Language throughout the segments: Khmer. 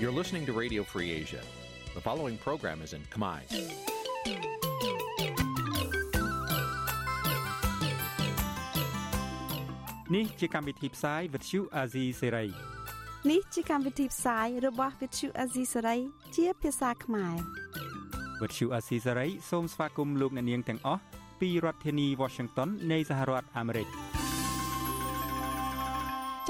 You're listening to Radio Free Asia. The following program is in Khmer. Nǐ ជាកម្មវិធីផ្សាយ Vuthu Azizi Serai នេះជាកម្មវិធីផ្សាយរបស់ Vuthu Azizi Serai ជាភាសាខ្មែរ Vuthu Azizi Serai សូមស្វាគមន៍លោកអ្នកនាងទាំងអស់ពីរដ្ឋធានី Washington នៃសហរដ្ឋអាមេរិក។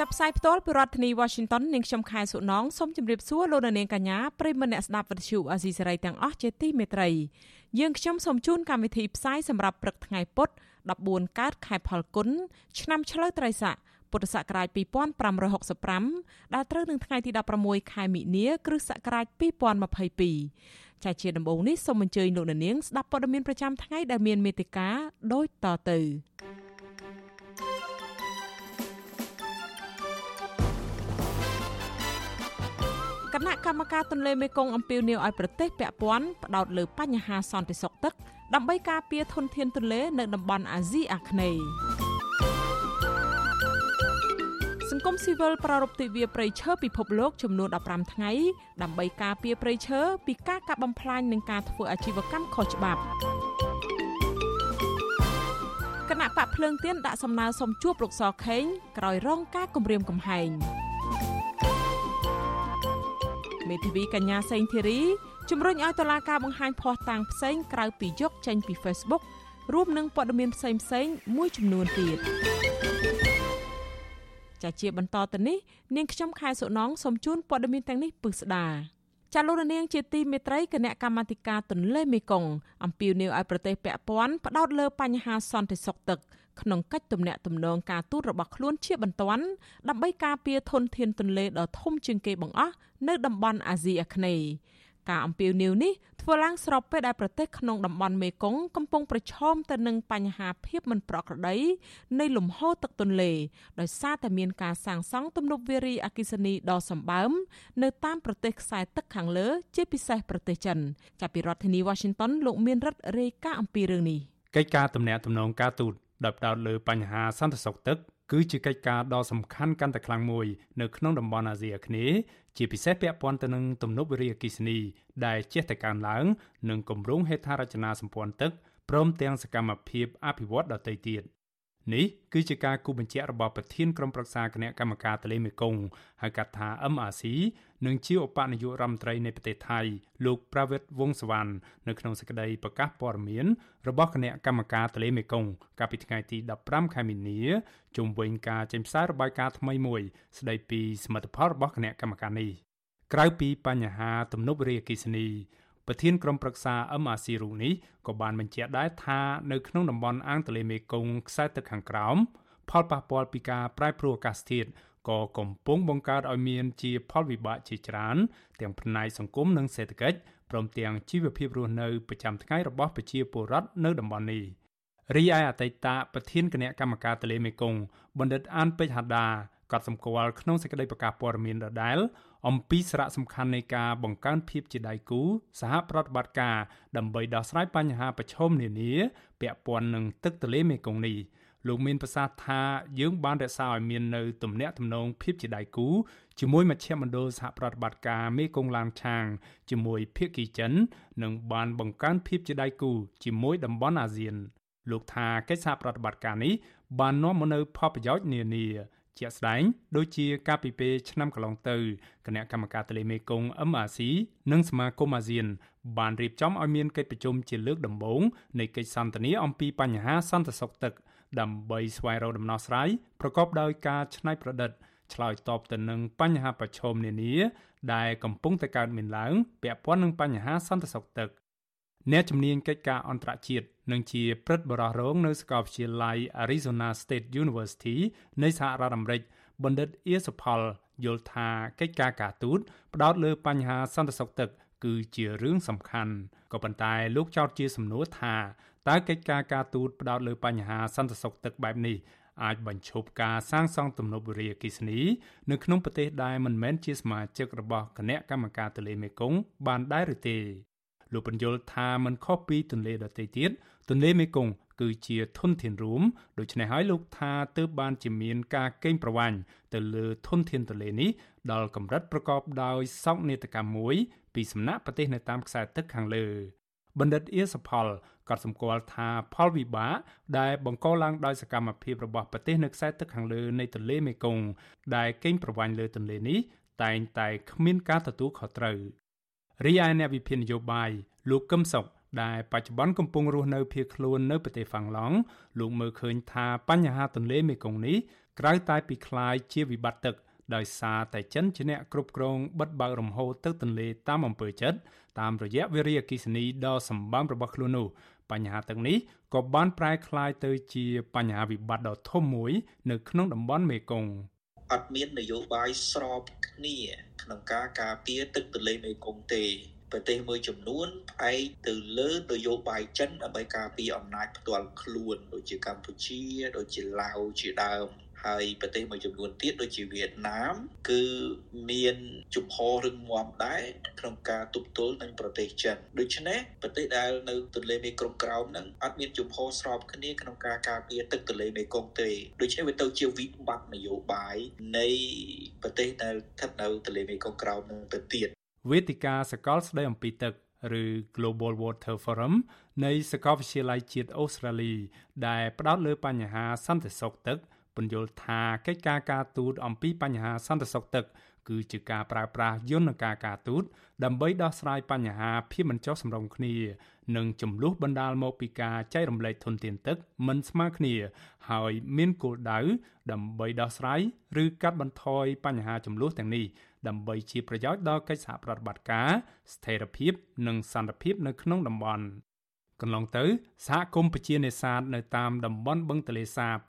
ចាប់ផ្សាយផ្ទាល់ពីរដ្ឋធានី Washington នាងខ្ញុំខែសុណងសូមជម្រាបសួរលោកនាងកញ្ញាប្រិយមិត្តអ្នកស្ដាប់វិទ្យុអាស៊ីសេរីទាំងអស់ជាទីមេត្រីយើងខ្ញុំសូមជូនកម្មវិធីផ្សាយសម្រាប់ព្រឹកថ្ងៃពុទ្ធ14កើតខែផលគុណឆ្នាំឆ្លូវត្រីស័កពុទ្ធសករាជ2565ដែលត្រូវនឹងថ្ងៃទី16ខែមិនិនាគ្រិស្តសករាជ2022ចាជាដំបូងនេះសូមអញ្ជើញលោកនាងស្ដាប់ព័ត៌មានប្រចាំថ្ងៃដែលមានមេត្តាដូចតទៅ គណៈកម្មការទន្លេមេគង្គអំពាវនាវឲ្យប្រទេសពាក់ព័ន្ធផ្ដោតលើបញ្ហាសន្តិសុខទឹកដើម្បីការពារធនធានទន្លេនៅតំបន់អាស៊ីអាគ្នេយ៍សង្គមស៊ីវិលប្រារព្ធទិវាព្រៃឈើពិភពលោកចំនួន15ថ្ងៃដើម្បីការពារព្រៃឈើពីការកាប់បំផ្លាញនិងការធ្វើអាជីវកម្មខុសច្បាប់គណៈបកភ្លើងទៀនដាក់សំណើសុំជួបលោកសខេងក្រោយរងការគំរាមកំហែង មេធាវីកញ្ញាសេងធីរីជំរុញឲ្យតុលាការបង្ហាញភស្តុតាងផ្សេងក្រៅពីយកចេញពី Facebook រួមនឹងព័ត៌មានផ្សេងផ្សេងមួយចំនួនទៀតចាជាបន្តទៅនេះនាងខ្ញុំខែសុណងសូមជូនព័ត៌មានទាំងនេះពិស្ដាចាលោកនាងជាទីមេត្រីគណៈកម្មាធិការទន្លេមេគង្គអំពាវនាវឲ្យប្រទេសពាក់ព័ន្ធផ្ដោតលើបញ្ហាសន្តិសុខទឹក ក្នុងកិច្ចទំនាក់ទំនងការទូតរបស់ខ្លួនជាបន្ទាន់ដើម្បីការពារធនធានទន្លេដ៏ធំជាងគេបង្អស់នៅតំបន់អាស៊ីអាគ្នេយ៍ការអំពាវនាវនេះធ្វើឡើងស្របពេលដែលប្រទេសក្នុងតំបន់មេគង្គកំពុងប្រឈមទៅនឹងបញ្ហាភាពមិនប្រក្រតីនៃលំហូរទឹកទន្លេដោយសារតែមានការសាងសង់ទំនប់វារីអគ្គិសនីដ៏សម្បើមនៅតាមប្រទេសខ្សែទឹកខាងលើជាពិសេសប្រទេសចិនចាប់ពីរដ្ឋធានី Washington លោកមានរដ្ឋរាយការណ៍អំពីរឿងនេះកិច្ចការទំនាក់ទំនងការទូត ដោយផ្ដោតលើបញ្ហាសន្តិសុខទឹកគឺជាកិច្ចការដ៏សំខាន់កាន់តែខ្លាំងមួយនៅក្នុងតំបន់អាស៊ីអាគ្នេយ៍ជាពិសេសពាក់ព័ន្ធទៅនឹងទំនប់វារីអគ្គិសនីដែលជះតែកើនឡើងនិងគម្រោងហេដ្ឋារចនាសម្ព័ន្ធទឹកព្រមទាំងសកម្មភាពអភិវឌ្ឍដទៃទៀត នេះគឺជាការគូបញ្ជាក់របស់ប្រធានក្រុមប្រឹក្សាគណៈកម្មការទន្លេមេគង្គហៅកាត់ថា MRC និងជាឧបនាយករដ្ឋមន្ត្រីនៃប្រទេសថៃលោកប្រាវិតវងសវណ្ណនៅក្នុងសេចក្តីប្រកាសព័ត៌មានរបស់គណៈកម្មការទន្លេមេគង្គកាលពីថ្ងៃទី15ខែមីនាជុំវិញការចេញផ្សាយរបាយការណ៍ថ្មីមួយ ស្តីពីសមិទ្ធផលរបស់គណៈកម្មការនេះក្រៅពីបញ្ហាទំនប់វារីអគ្គិសនី ប្រធានក្រុមប្រឹក្សា MRC រូនេះក៏បានបញ្ជាក់ដែរថានៅក្នុងតំបន់អាងទន្លេមេគង្គខ្សែទឹកខាងក្រោមផលប៉ះពាល់ពីការប្រែប្រួលអាកាសធាតុក៏កំពុងបង្កើតឲ្យមានជាផលវិបាកជាច្រើន ទាំងផ្នែកសង្គមនិងសេដ្ឋកិច្ចព្រមទាំងជីវភាពរស់នៅប្រចាំថ្ងៃរបស់ប្រជាពលរដ្ឋនៅតំបន់នេះរីឯអតីតប្រធានគណៈកម្មការទន្លេមេគង្គបណ្ឌិតអានពេជ្រហាដាក៏សម្គាល់ក្នុងសេចក្តីប្រកាសព័ត៌មានដដែល អំពីសារៈសំខាន់នៃការបង្កើនភាពជាដៃគូសហប្រតិបត្តិការដើម្បីដោះស្រាយបញ្ហាប្រឈមនានាពាក់ព័ន្ធនឹងទឹកទន្លេមេគង្គនេះលោកមានប្រសាសន៍ថាយើងបានរក្សាឲ្យមាននៅទំនាក់ទំនងភាពជាដៃគូជាមួយមជ្ឈមណ្ឌលសហប្រតិបត្តិការមេគង្គឡានឆាងជាមួយភៀកគីចិននិងបានបង្កើនភាពជាដៃគូជាមួយតំបន់អាស៊ានលោកថាកិច្ចសហប្រតិបត្តិការនេះបាននាំមកនូវផលប្រយោជន៍នានា ជាក់ស្ដែងដូចជាការពីពេលឆ្នាំកន្លងទៅគណៈកម្មការទន្លេមេគង្គ MRC និងសមាគមអាស៊ាន បានរៀបចំឲ្យមានកិច្ចប្រជុំជាលើកដំបូងនៃកិច្ចសន្ទនាអំពីបញ្ហាសន្តិសុខទឹក ដើម្បីស្វែងរកដំណោះស្រាយប្រកបដោយការច្នៃប្រឌិតឆ្លើយតបទៅនឹងបញ្ហាប្រឈមនានាដែលកំពុងតែកើតមានឡើងពាក់ព័ន្ធនឹងបញ្ហាសន្តិសុខទឹក អ្នកជំនាញកិច្ចការអន្តរជាតិនិងជាព្រឹទ្ធបរិះរងនៅសាកលវិទ្យាល័យ Arizona State University នៃសហរដ្ឋអាមេរិកបណ្ឌិតអៀសផលយល់ថាកិច្ចការការទូតផ្ដោតលើបញ្ហាសន្តិសុខទឹកគឺជារឿងសំខាន់ក៏ប៉ុន្តែលោកចោទជាសំណួរថាតើកិច្ចការការទូតផ្ដោតលើបញ្ហាសន្តិសុខទឹកបែបនេះអាចបញ្ឈប់ការសាងសង់ទំនប់វារីអគ្គិសនីនៅក្នុងប្រទេសដែលមិនមែនជាសមាជិករបស់គណៈកម្មការទន្លេមេគង្គបានដែរឬទេ លោកបញ្យល់ថាมันខុសពីទន្លេដទៃទៀតទន្លេមេគង្គគឺជាធនធានរួមដូច្នេះហើយលោកថាទើបបានជាមានការកេងប្រវ័ញ្ចទៅលើធនធានទន្លេនេះដល់កម្រិតប្រកបដោយសោកនាដកម្មមួយពីសំណាក់ប្រទេសនៅតាមខ្សែទឹកខាងលើបណ្ឌិតអៀសផលក៏សម្គាល់ថាផលវិបាកដែលបង្កឡើងដោយសកម្មភាពរបស់ប្រទេសនៅខ្សែទឹកខាងលើនៃទន្លេមេគង្គដែលកេងប្រវ័ញ្ចលើទន្លេនេះតែងតែគ្មានការទទួលខុសត្រូវ រីឯអ្នកវិភាគនយោបាយលោកកឹមសុខដែលបច្ចុប្បន្នកំពុងរស់នៅភៀសខ្លួននៅប្រទេសហ្វាំងឡង់លោកមើលឃើញថាបញ្ហាទន្លេមេគង្គនេះក្រៅតែពីคล้ายជាវិបត្តិទឹកដោយសារតែចិនជាអ្នកគ្រប់គ្រងបិទបើករំហូរទឹកទន្លេតាមអំពើចិត្តតាមរយៈវិរិយអគិសនីដ៏សម្បំរបស់ខ្លួននោះបញ្ហាទាំងនេះក៏បានប្រែក្លាយទៅជាបញ្ហាវិបត្តិដ៏ធំមួយនៅក្នុងតំបន់មេគង្គអត់មាននយោបាយស្រប គ្នាក្នុងការការពារទឹកទន្លេមេគង្គទេប្រទេសមួយចំនួនផ្អែកទៅលើនយោបាយចិនដើម្បីការពារអំណាចផ្ទាល់ខ្លួនដូចជាកម្ពុជាដូចជាឡាវជាដើម ហើយប្រទេសមួយចំនួនទៀតដូចជាវៀតណាម គឺមានជំហររឹងមាំដែរក្នុងការទប់ទល់នឹងប្រទេសចិនដូច្នេះប្រទេសដែលនៅទន្លេមេគង្គក្រោមហ្នឹងអត់មានជំហរស្របគ្នាក្នុងការការពារទឹកទន្លេមេគង្គទេដូច្នេះវាទៅជាវិបត្តិនយោបាយនៃប្រទេសដែលស្ថិតនៅទន្លេមេគង្គក្រោមនឹងទៅទៀតវេទិកាសកលស្ដីអំពីទឹកឬ Global Water Forum នៃសាកលវិទ្យាល័យជាតិអូស្ត្រាលី ដែលផ្ដោតលើបញ្ហាសន្តិសុខទឹក ពន្យល់ថាកិច្ចការការទូតអំពីបញ្ហាសន្តិសុខទឹកគឺជាការប្រើប្រាស់យន្តការការទូតដើម្បីដោះស្រាយបញ្ហាភាពមិនចុះសម្រុងគ្នានិងចំនួនបណ្ដាលមកពីការចែករំលែកធនធានទឹកមិនស្មើគ្នា ហើយមានគោលដៅដើម្បីដោះស្រាយឬកាត់បន្ថយបញ្ហាចំនួនទាំងនេះដើម្បីជាប្រយោជន៍ដល់កិច្ចសហប្រតិបត្តិការស្ថិរភាពនិងសន្តិភាពនៅក្នុងតំបន់កន្លងទៅសហគមន៍ប្រជានេសាទនៅតាមតំបន់បឹងទលេសាប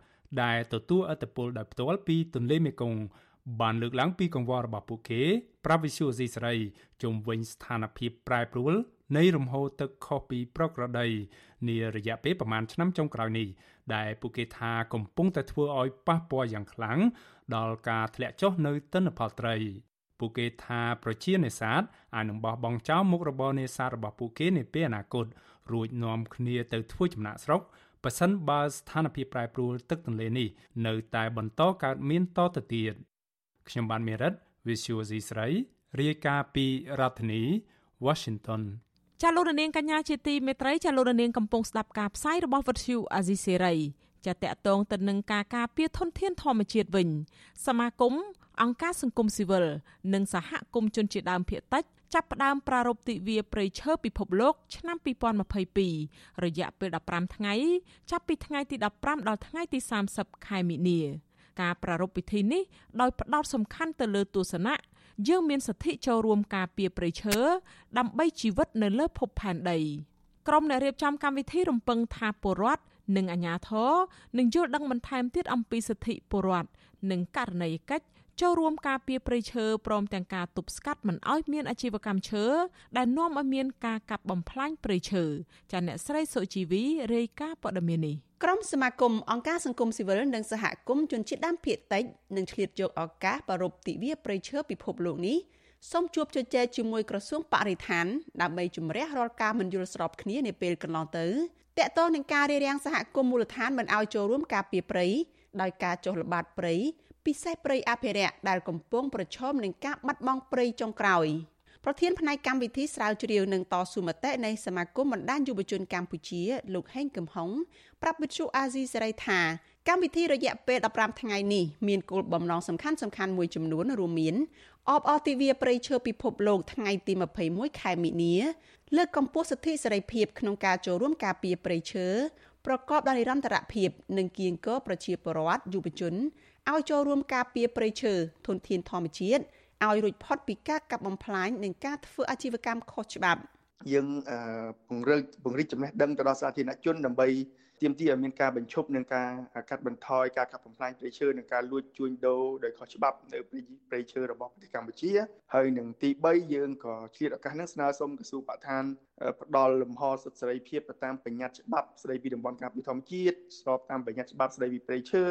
ដែលទទួលឥទ្ធិពលដោយផ្ទាល់ពីទន្លេមេគង្គបានលើកឡើងពីកង្វល់របស់ពួកគេប្រាប់វិសុយអស៊ីសេរីជុំវិញស្ថានភាពប្រែប្រួលនៃរំហូរទឹកខុសពីប្រក្រតីនារយៈពេលប្រមាណឆ្នាំចុងក្រោយនេះដែលពួកគេថាកំពុងតែធ្វើឲ្យប៉ះពាល់យ៉ាងខ្លាំងដល់ការធ្លាក់ចុះនៅទិន្នផលត្រីពួកគេថាប្រជានេសាទអាចនឹងបោះបង់ចោលមុខរបរនេសាទរបស់ពួកគេនាពេលអនាគតរួចនាំគ្នាទៅធ្វើចំណាក់ស្រុក ប៉ះសិនបើស្ថានភាពប្រែប្រួលទឹកទន្លេនេះនៅតែបន្តកើតមានតទៅទៀតខ្ញុំបានមេរិត Visual C ស្រីរាយការណ៍ពីរដ្ឋធានី Washington ចាលោករនាងកញ្ញាជាទីមេត្រីចាលោករនាងកំពុងស្ដាប់ការផ្សាយរបស់វិទ្យុអាស៊ីសេរីចាតកតងទៅនឹងការការពារធនធានធម្មជាតិវិញ សមាគមអង្គការសង្គមស៊ីវិលនិងសហគមន៍ជនជាតិដើមភាគតិច ចាប់ផ្ដើមប្រារព្ធទិវាព្រៃឈើពិភពលោក ឆ្នាំ2022រយៈពេល15ថ្ងៃ ចាប់ពីថ្ងៃទី15ដល់ថ្ងៃទី30ខែមិនិនា ការប្រារព្ធពិធីនេះដោយផ្ដោតសំខាន់ទៅលើទស្សនៈយើងមានសិទ្ធិចូលរួមការពារព្រៃឈើដើម្បីជីវិតនៅលើភពផែនដីក្រុមអ្នករៀបចំកម្មវិធីរំពឹងថាពលរដ្ឋនិងអាជ្ញាធរនឹងយល់ដឹងបន្ថែមទៀតអំពីសិទ្ធិពលរដ្ឋនិងករណីកិច្ច ចូលរួមការពារព្រៃឈើព្រមទាំងការទប់ស្កាត់មិនឲ្យមានអាជីវកម្មឈើដែលនាំឲ្យមានការកាប់បំផ្លាញព្រៃឈើចាអ្នកស្រីសុជីវីរាយការណ៍ព័ត៌មាននេះក្រុមសមាគមអង្គការសង្គមស៊ីវិលនិងសហគមន៍ជនជាតិដើមភាគតិចនឹងឆ្លៀតយកឱកាសប្រារព្ធទិវាព្រៃឈើពិភពលោកនេះសូមជួបជជែកជាមួយក្រសួងបរិស្ថានដើម្បីជំរះរាល់ការមិនយល់ស្របគ្នានាពេលកន្លងទៅតកតងនឹងការរារាំងសហគមន៍មូលដ្ឋានមិនឲ្យចូលរួមការពារព្រៃដោយការចុះល្បាតព្រៃ ពិសេសព្រៃអភិរក្សដែលកំពុងប្រឈមនឹងការបាត់បង់ព្រៃចុងក្រោយប្រធានផ្នែកកម្មវិធីស្រាវជ្រាវនិងតស៊ូមតិនៃសមាគមបណ្ដាញយុវជនកម្ពុជា លោកហេងកំហុងប្រាប់វិទ្យុអាស៊ីសេរីថាកម្មវិធីរយៈពេល15ថ្ងៃនេះមានគោលបំណងសំខាន់សំខាន់មួយចំនួនរួមមានអបអរទិវាព្រៃឈើពិភពលោកថ្ងៃទី21ខែមិនិនាលើកកម្ពស់សិទ្ធិសេរីភាពក្នុងការចូលរួមការពារព្រៃឈើប្រកបដោយនិរន្តរភាព និងគៀងគរប្រជាពលរដ្ឋយុវជន ឲ្យចូលរួមការពារព្រៃឈើធនធានធម្មជាតិឲ្យរួចផុតពីការកាប់បំផ្លាញនិងការធ្វើអាជីវកម្មខុសច្បាប់យើងពង្រឹងពង្រីកចំណេះដឹងទៅដល់សាធារណជនដើម្បីទាមទារឲ្យមានការបញ្ឈប់នឹងការកាត់បន្ថយការកាប់បំផ្លាញព្រៃឈើនិងការលួចជួញដូរដោយខុសច្បាប់នៅព្រៃឈើរបស់ប្រទេសកម្ពុជាហើយនឹងទី3យើងក៏ឆ្លៀតឱកាសនេះស្នើសុំក្រសួងបរិស្ថានផ្ដល់លំហសិទ្ធិសេរីភាពទៅតាមបញ្ញត្តិច្បាប់ស្តីពីតំបន់ការពារធម្មជាតិស្របតាមបញ្ញត្តិច្បាប់ស្តីពីព្រៃឈើ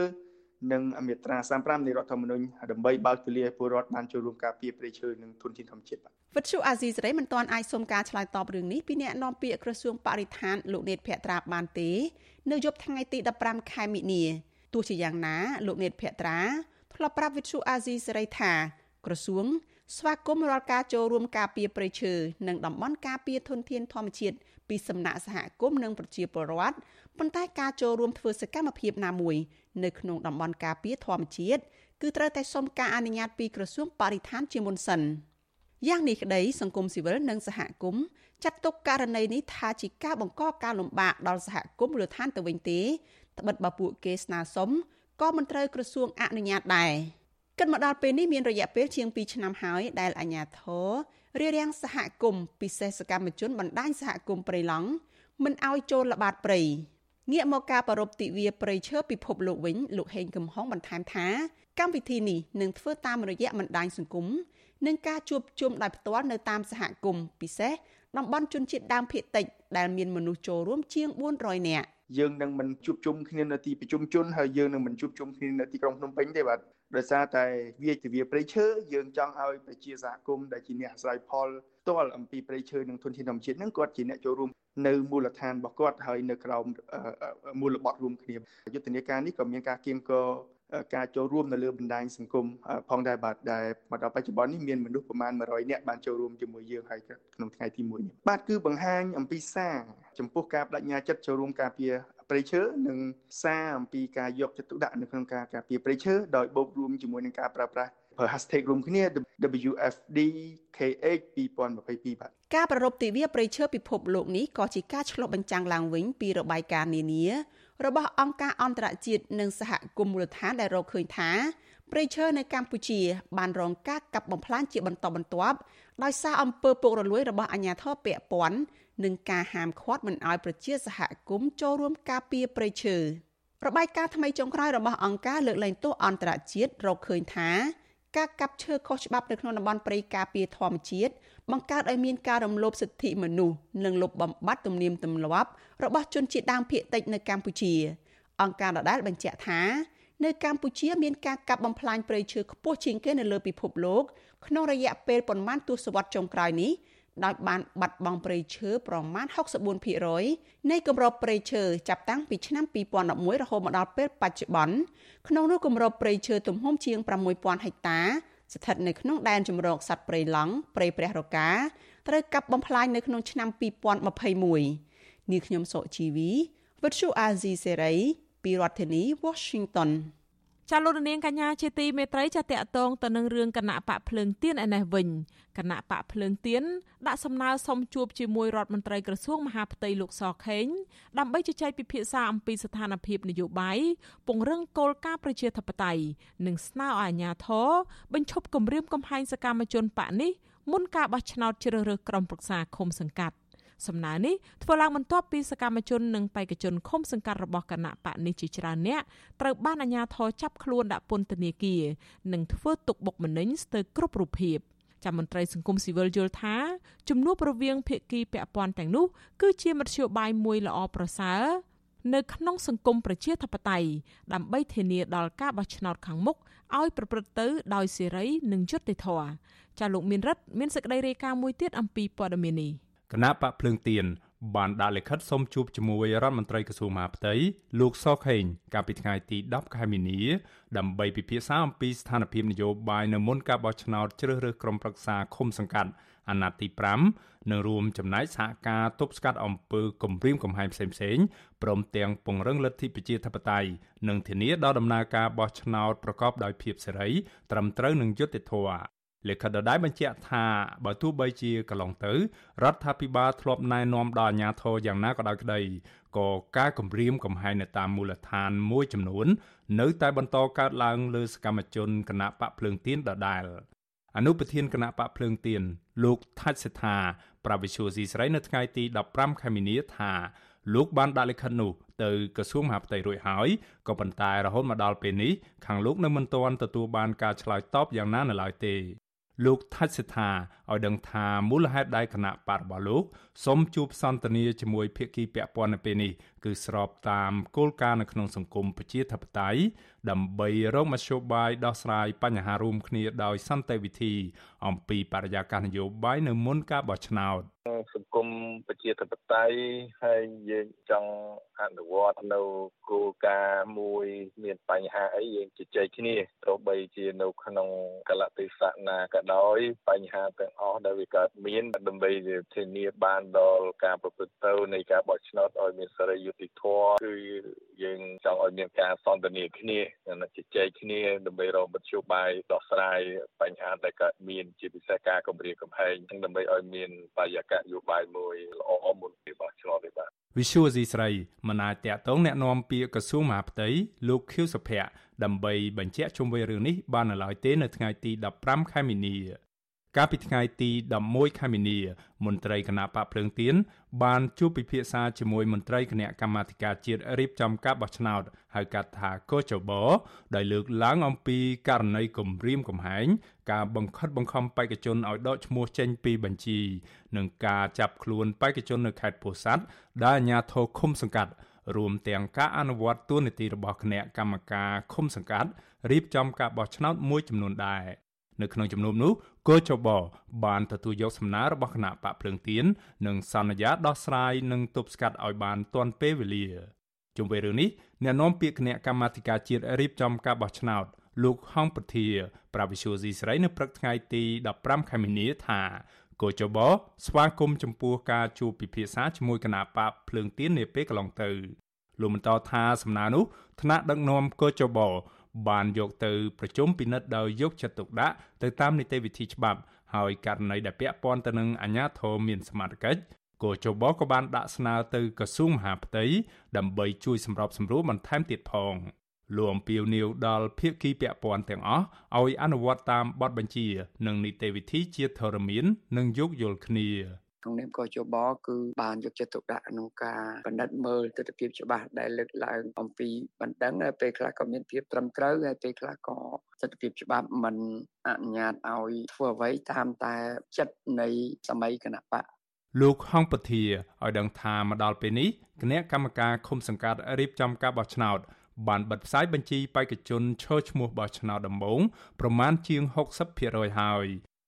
និងមាត្រា35នៃរដ្ឋធម្មនុញ្ញដើម្បីបើកទូលាយពលរដ្ឋបានចូលរួមការពារព្រៃឈើនិងធនធានធម្មជាតិបាទវិទ្យុអាស៊ីសេរីមិនទាន់អាចសុំការឆ្លើយតបរឿងនេះពីអ្នកនាំពាក្យក្រសួងបរិស្ថានលោកនេតភក្ត្រាបានទេ នៅយប់ថ្ងៃទី15ខែមិនិនាទោះជាយ៉ាងណា លោកនេតភក្ត្រាធ្លាប់ប្រាប់វិទ្យុអាស៊ីសេរីថាក្រសួងស្វាគមន៍រាល់ការចូលរួមការពារព្រៃឈើនិងតំបន់ការពារធនធានធម្មជាតិពីសំណាក់សហគមន៍និងប្រជាពលរដ្ឋប៉ុន្តែការចូលរួមធ្វើសកម្មភាពណាមួយ នៅក្នុងតំបន់ការពារធម្មជាតិគឺត្រូវតែសុំការអនុញ្ញាតពីក្រសួងបរិស្ថានជាមុនសិនយ៉ាងនេះក្តីសង្គមស៊ីវិលនិងសហគមន៍ចាត់ទុកករណីនេះថាជាការបង្កការលំបាកដល់សហគមន៍មូលដ្ឋានទៅវិញទេត្បិតបើពួកគេស្នើសុំក៏មិនត្រូវក្រសួងអនុញ្ញាតដែរគិតមកដល់ពេលនេះមានរយៈពេលជាង2ឆ្នាំហើយដែលអាជ្ញាធររារាំងសហគមន៍ពិសេសសកម្មជនបណ្ដាញសហគមន៍ព្រៃឡង់មិនឲ្យចូលល្បាតព្រៃ ងាកមកការប្រពៃទិវាព្រៃឈើពិភពលោកវិញលោកហេងកំហុងបន្ថែមថាកម្មវិធីនេះនឹងធ្វើតាមរយៈបណ្ដាញសង្គមនិងការជួបជុំដោយផ្ទាល់នៅតាមសហគមន៍ពិសេសតំបន់ជនជាតិដើមភាគតិចដែលមានមនុស្សចូលរួមជាង400នាក់យើងនឹងមិនជួបជុំគ្នានៅទីប្រជុំជនហើយយើងនឹងមិនជួបជុំគ្នានៅទីក្រុងភ្នំពេញទេបាទដោយសារតែវាជាវាព្រៃឈើយើងចង់ឲ្យប្រជាសហគមន៍ដែលជាអ្នកអាស្រ័យផលផ្ទាល់អំពីព្រៃឈើនិងធនធានធម្មជាតិហ្នឹងគាត់ជាអ្នកចូលរួម នៅមូលដ្ឋានរបស់គាត់ហើយនៅក្រោមមូលបត់រួមគ្នាយុទ្ធនាការនេះក៏មានការគៀងគរការចូលរួមនៅលើបណ្ដាញសង្គមផងដែរបាទដែលមកដល់បច្ចុប្បន្ននេះមានមនុស្សប្រមាណ100នាក់បានចូលរួមជាមួយយើងហើយក្នុងថ្ងៃទី1នេះបាទគឺបង្ហាញអំពីសារចំពោះការបដិញ្ញាចិត្តចូលរួមការពារព្រៃឈើនិងសារអំពីការយកចិត្តទុកដាក់នៅក្នុងការការពារព្រៃឈើដោយបូករួមជាមួយនឹងការប្រើប្រាស់ ប្រើ hashtag រួមគ្នា WFD KH 2022បាទការប្រារព្ធទិវាព្រៃឈើពិភពលោកនេះក៏ជាការឆ្លុះបញ្ចាំងឡើងវិញពីរបាយការណ៍នានារបស់អង្គការអន្តរជាតិនិងសហគមន៍មូលដ្ឋានដែលរកឃើញថាព្រៃឈើនៅកម្ពុជា បានរងការកាប់បំផ្លាញជាបន្តបន្ទាប់ដោយសារអំពើពុករលួយរបស់អាជ្ញាធរពាក់ព័ន្ធនិងការហាមឃាត់មិនឲ្យប្រជាសហគមន៍ចូលរួមការពារព្រៃឈើរបាយការណ៍ថ្មីចុងក្រោយរបស់អង្គការលើកលែងទោសអន្តរជាតិរកឃើញថា ការកាប់ឈើខុសច្បាប់នៅក្នុងតំបន់ព្រៃការពារធម្មជាតិបង្កើតឲ្យមានការរំលោភសិទ្ធិមនុស្សនិងលុបបំបាត់ទំនៀមទម្លាប់របស់ជនជាតិដើមភាគតិចនៅកម្ពុជា អង្គការដដែលបញ្ជាក់ថានៅកម្ពុជាមានការកាប់បំផ្លាញព្រៃឈើខ្ពស់ជាងគេនៅលើពិភពលោកក្នុងរយៈពេលប្រមាណទសវត្សរ៍ចុងក្រោយនេះ ដោយបានបាត់បង់ព្រៃឈើប្រមាណ64%នៃគម្របព្រៃឈើចាប់តាំងពីឆ្នាំ2011រហូតមកដល់ពេលបច្ចុប្បន្នក្នុងនោះគម្របព្រៃឈើទំហំជាង6000ហិកតា ស្ថិតនៅក្នុងដែនជម្រកសត្វព្រៃឡង់ព្រៃព្រះរកាត្រូវកាប់បំផ្លាញនៅក្នុងឆ្នាំ2021នាងខ្ញុំសុជីវីវិទ្យុអាស៊ីសេរីពីរដ្ឋធានី Washington ចាលោកនាងកញ្ញាជាទីមេត្រីចាតកតងទៅនឹងរឿងគណៈបកភ្លើងទៀនឯនេះវិញគណៈបកភ្លើងទៀនដាក់សំណើសុំជួបជាមួយរដ្ឋមន្ត្រីក្រសួងមហាផ្ទៃលោកសខេងដើម្បីជជែកពិភាក្សាអំពីស្ថានភាពនយោបាយពង្រឹងគោលការណ៍ប្រជាធិបតេយ្យនិងស្នើឲ្យអាជ្ញាធរបញ្ឈប់គម្រាមកំហែងសកម្មជនបកនេះមុនការបោះឆ្នោតជ្រើសរើសក្រុមប្រឹក្សាឃុំសង្កាត់ សំណើនេះធ្វើឡើងបន្ទាប់ពីសកម្មជននិងបេក្ខជនឃុំសង្កាត់របស់គណៈបកនេះជាច្រើនអ្នកត្រូវបានអាជ្ញាធរចាប់ខ្លួនដាក់ពន្ធនាគារនិងធ្វើទុកបុកម្នេញស្ទើរគ្រប់រូបភាពចាំមន្ត្រីសង្គមស៊ីវិលយល់ថាជំនួបរវាងភាគីពាក់ព័ន្ធទាំងនោះគឺជាមធ្យោបាយមួយល្អប្រសើរនៅក្នុងសង្គមប្រជាធិបតេយ្យដើម្បីធានាដល់ការបោះឆ្នោតខាងមុខឲ្យប្រព្រឹត្តទៅដោយសេរីនិងយុត្តិធម៌ចាលោកមានរិទ្ធមានសេចក្តីរាយការណ៍មួយទៀតអំពីព័ត៌មាននេះ គណៈបកភ្លើងទៀនបានដាក់លិខិតសុំជួបជាមួយរដ្ឋមន្ត្រីក្រសួងមហាផ្ទៃលោកសខេងកាលពីថ្ងៃទី10ខែមីនាដើម្បីពិភាក្សាអំពីស្ថានភាពនយោបាយនៅមុនការបោះឆ្នោតជ្រើសរើសក្រុមប្រឹក្សាឃុំសង្កាត់អាណត្តិទី5និងរួមចំណែកសហការទប់ស្កាត់អំពើគំរាមកំហែងផ្សេងៗព្រមទាំងពង្រឹងលទ្ធិប្រជាធិបតេយ្យនិងធានាដល់ដំណើរការបោះឆ្នោតប្រកបដោយភាពសេរីត្រឹមត្រូវនិងយុត្តិធម៌ លិខិតដដែលបញ្ជាក់ថាបើទោះបីជាកន្លងទៅរដ្ឋាភិបាលធ្លាប់ណែនាំដល់អាជ្ញាធរយ៉ាងណាក៏ដោយក្តីក៏ការគម្រាមកំហែងនៅតាមមូលដ្ឋានមួយចំនួន នៅតែបន្តកើតឡើងលើសកម្មជនគណៈបកភ្លើងទៀនដដែលអនុប្រធានគណៈបកភ្លើងទៀនលោកថាច់សេដ្ឋាប្រាវិសុយស៊ីស្រីនៅថ្ងៃទី15ខែមីនាថាលោកបានដាក់លិខិតនោះទៅក្រសួងមហាផ្ទៃរួចហើយក៏ប៉ុន្តែរហូតមកដល់ពេលនេះខាងលោកនៅមិនទាន់ទទួលបានការឆ្លើយតបយ៉ាងណានៅឡើយទេ លោកថាច់សិដ្ឋា ឲ្យដឹងថាមូលហេតុដែលគណៈបករបស់លោកសូមជួបសន្ទនាជាមួយភាគីពាក់ព័ន្ធនៅពេលនេះគឺស្របតាមគោលការណ៍នៅក្នុងសង្គមប្រជាធិបតេយ្យដើម្បីរកមធ្យោបាយដោះស្រាយបញ្ហារួមគ្នាដោយសន្តិវិធី អំពីបរិយាកាសនយោបាយនៅមុនការបោះឆ្នោតសង្គមប្រជាធិបតេយ្យហើយយើងចង់អនុវត្តនៅគោលការណ៍មួយមានបញ្ហាអីយើងជជែកគ្នាទោះបីជានៅក្នុងកលៈទេសៈណាក៏ដោយបញ្ហាទាំងអស់ដែលវាកើតមានដើម្បីធានាបានដល់ការប្រព្រឹត្តទៅនៃការបោះឆ្នោតឲ្យមានសេរីយុត្តិធម៌គឺយើងចង់ឲ្យមានការសន្ទនាគ្នានិងជជែកគ្នាដើម្បីរកមធ្យោបាយដោះស្រាយបញ្ហាដែលកើតមានជាពិសេសការគម្រាមកំហែងដើម្បីឲ្យមានបរិយាកាសយោបាយមួយល្អមុនពីបោះឆ្នោតទេបាទវិសុវស៊ីស្រីមិនអាចតាក់ទងแนะនាំពាក្យក្រសួងមហាផ្ទៃលោកខៀវសុភ័ក្រដើម្បីបញ្ជាក់ជុំវិញរឿងនេះបាននៅឡើយទេនៅថ្ងៃទី15ខែមីនា កាលពីថ្ងៃទី11ខែមីនា មន្ត្រីគណៈបកភ្លើងទៀនបានជួបពិភាក្សាជាមួយមន្ត្រីគណៈកម្មាធិការជាតិរៀបចំការបោះឆ្នោតហៅកាត់ថាកោចបដោយលើកឡើងអំពីករណីគំរាមកំហែងការបង្ខិតបង្ខំបេក្ខជនឲ្យដកឈ្មោះចេញពីបញ្ជី និងការចាប់ខ្លួនបេក្ខជននៅខេត្តពោធិ៍សាត់ដែលអាជ្ញាធរឃុំសង្កាត់រួមទាំងការអនុវត្តទួនាទីរបស់គណៈកម្មការឃុំសង្កាត់រៀបចំការបោះឆ្នោតមួយចំនួនដែរ នៅក្នុងជំនុំនោះគោចបបានទទួលយកសំណើរបស់គណៈបកភ្លើងទៀននិងសន្យាដោះស្រាយនិងទប់ស្កាត់ឲ្យបានទាន់ពេលវេលាជុំវិញរឿងនេះអ្នកនាំពាក្យគណៈកម្មាធិការជាតិរៀបចំការបោះឆ្នោតលោកហងពធាប្រាវិសុយស៊ីស្រីនៅព្រឹកថ្ងៃទី15ខែមីនាថាគោចបស្វាគមន៍ចំពោះការជួបពិភាក្សាជាមួយគណៈបកភ្លើងទៀននាពេលកន្លងទៅលោកបន្តថាសំណើនោះថ្នាក់ដឹកនាំគោចប បានយកទៅប្រជុំពិនិត្យដោយយកចិត្តទុកដាក់ទៅតាមនីតិវិធីច្បាប់ ហើយករណីដែលពាក់ព័ន្ធទៅនឹងអាជ្ញាធរមានសមត្ថកិច្ចគោចបក៏បានដាក់ស្នើទៅក្រសួងមហាផ្ទៃដើម្បីជួយសម្របសម្រួលបន្ថែមទៀតផងលោកអំពីវនីវដល់ភាគីពាក់ព័ន្ធទាំងអស់ឲ្យអនុវត្តតាមបទបញ្ជា និងនីតិវិធីជាធរមាន និងយោគយល់គ្នា ក្នុងនាមកជបគឺបានយកចិត្តទុកដាក់ក្នុងការបណ្ឌិតមើលទស្សនវិជ្ជាច្បាស់ដែលលើកឡើងអំពីបណ្ដឹងហើយពេលខ្លះក៏មានភាពត្រឹមត្រូវហើយពេលខ្លះក៏ទស្សនវិជ្ជាច្បាប់មិនអនុញ្ញាតឲ្យធ្វើអ្វីតាមតែចិត្តនៃសម័យគណៈបកលោកហងពធាឲ្យដឹងថាមកដល់ពេលនេះគណៈកម្មការឃុំសង្កាត់រៀបចំការបោះឆ្នោតបានបិទផ្សាយបញ្ជីបេក្ខជនឈរឈ្មោះបោះឆ្នោតដំបូងប្រមាណជាង60%ហើយ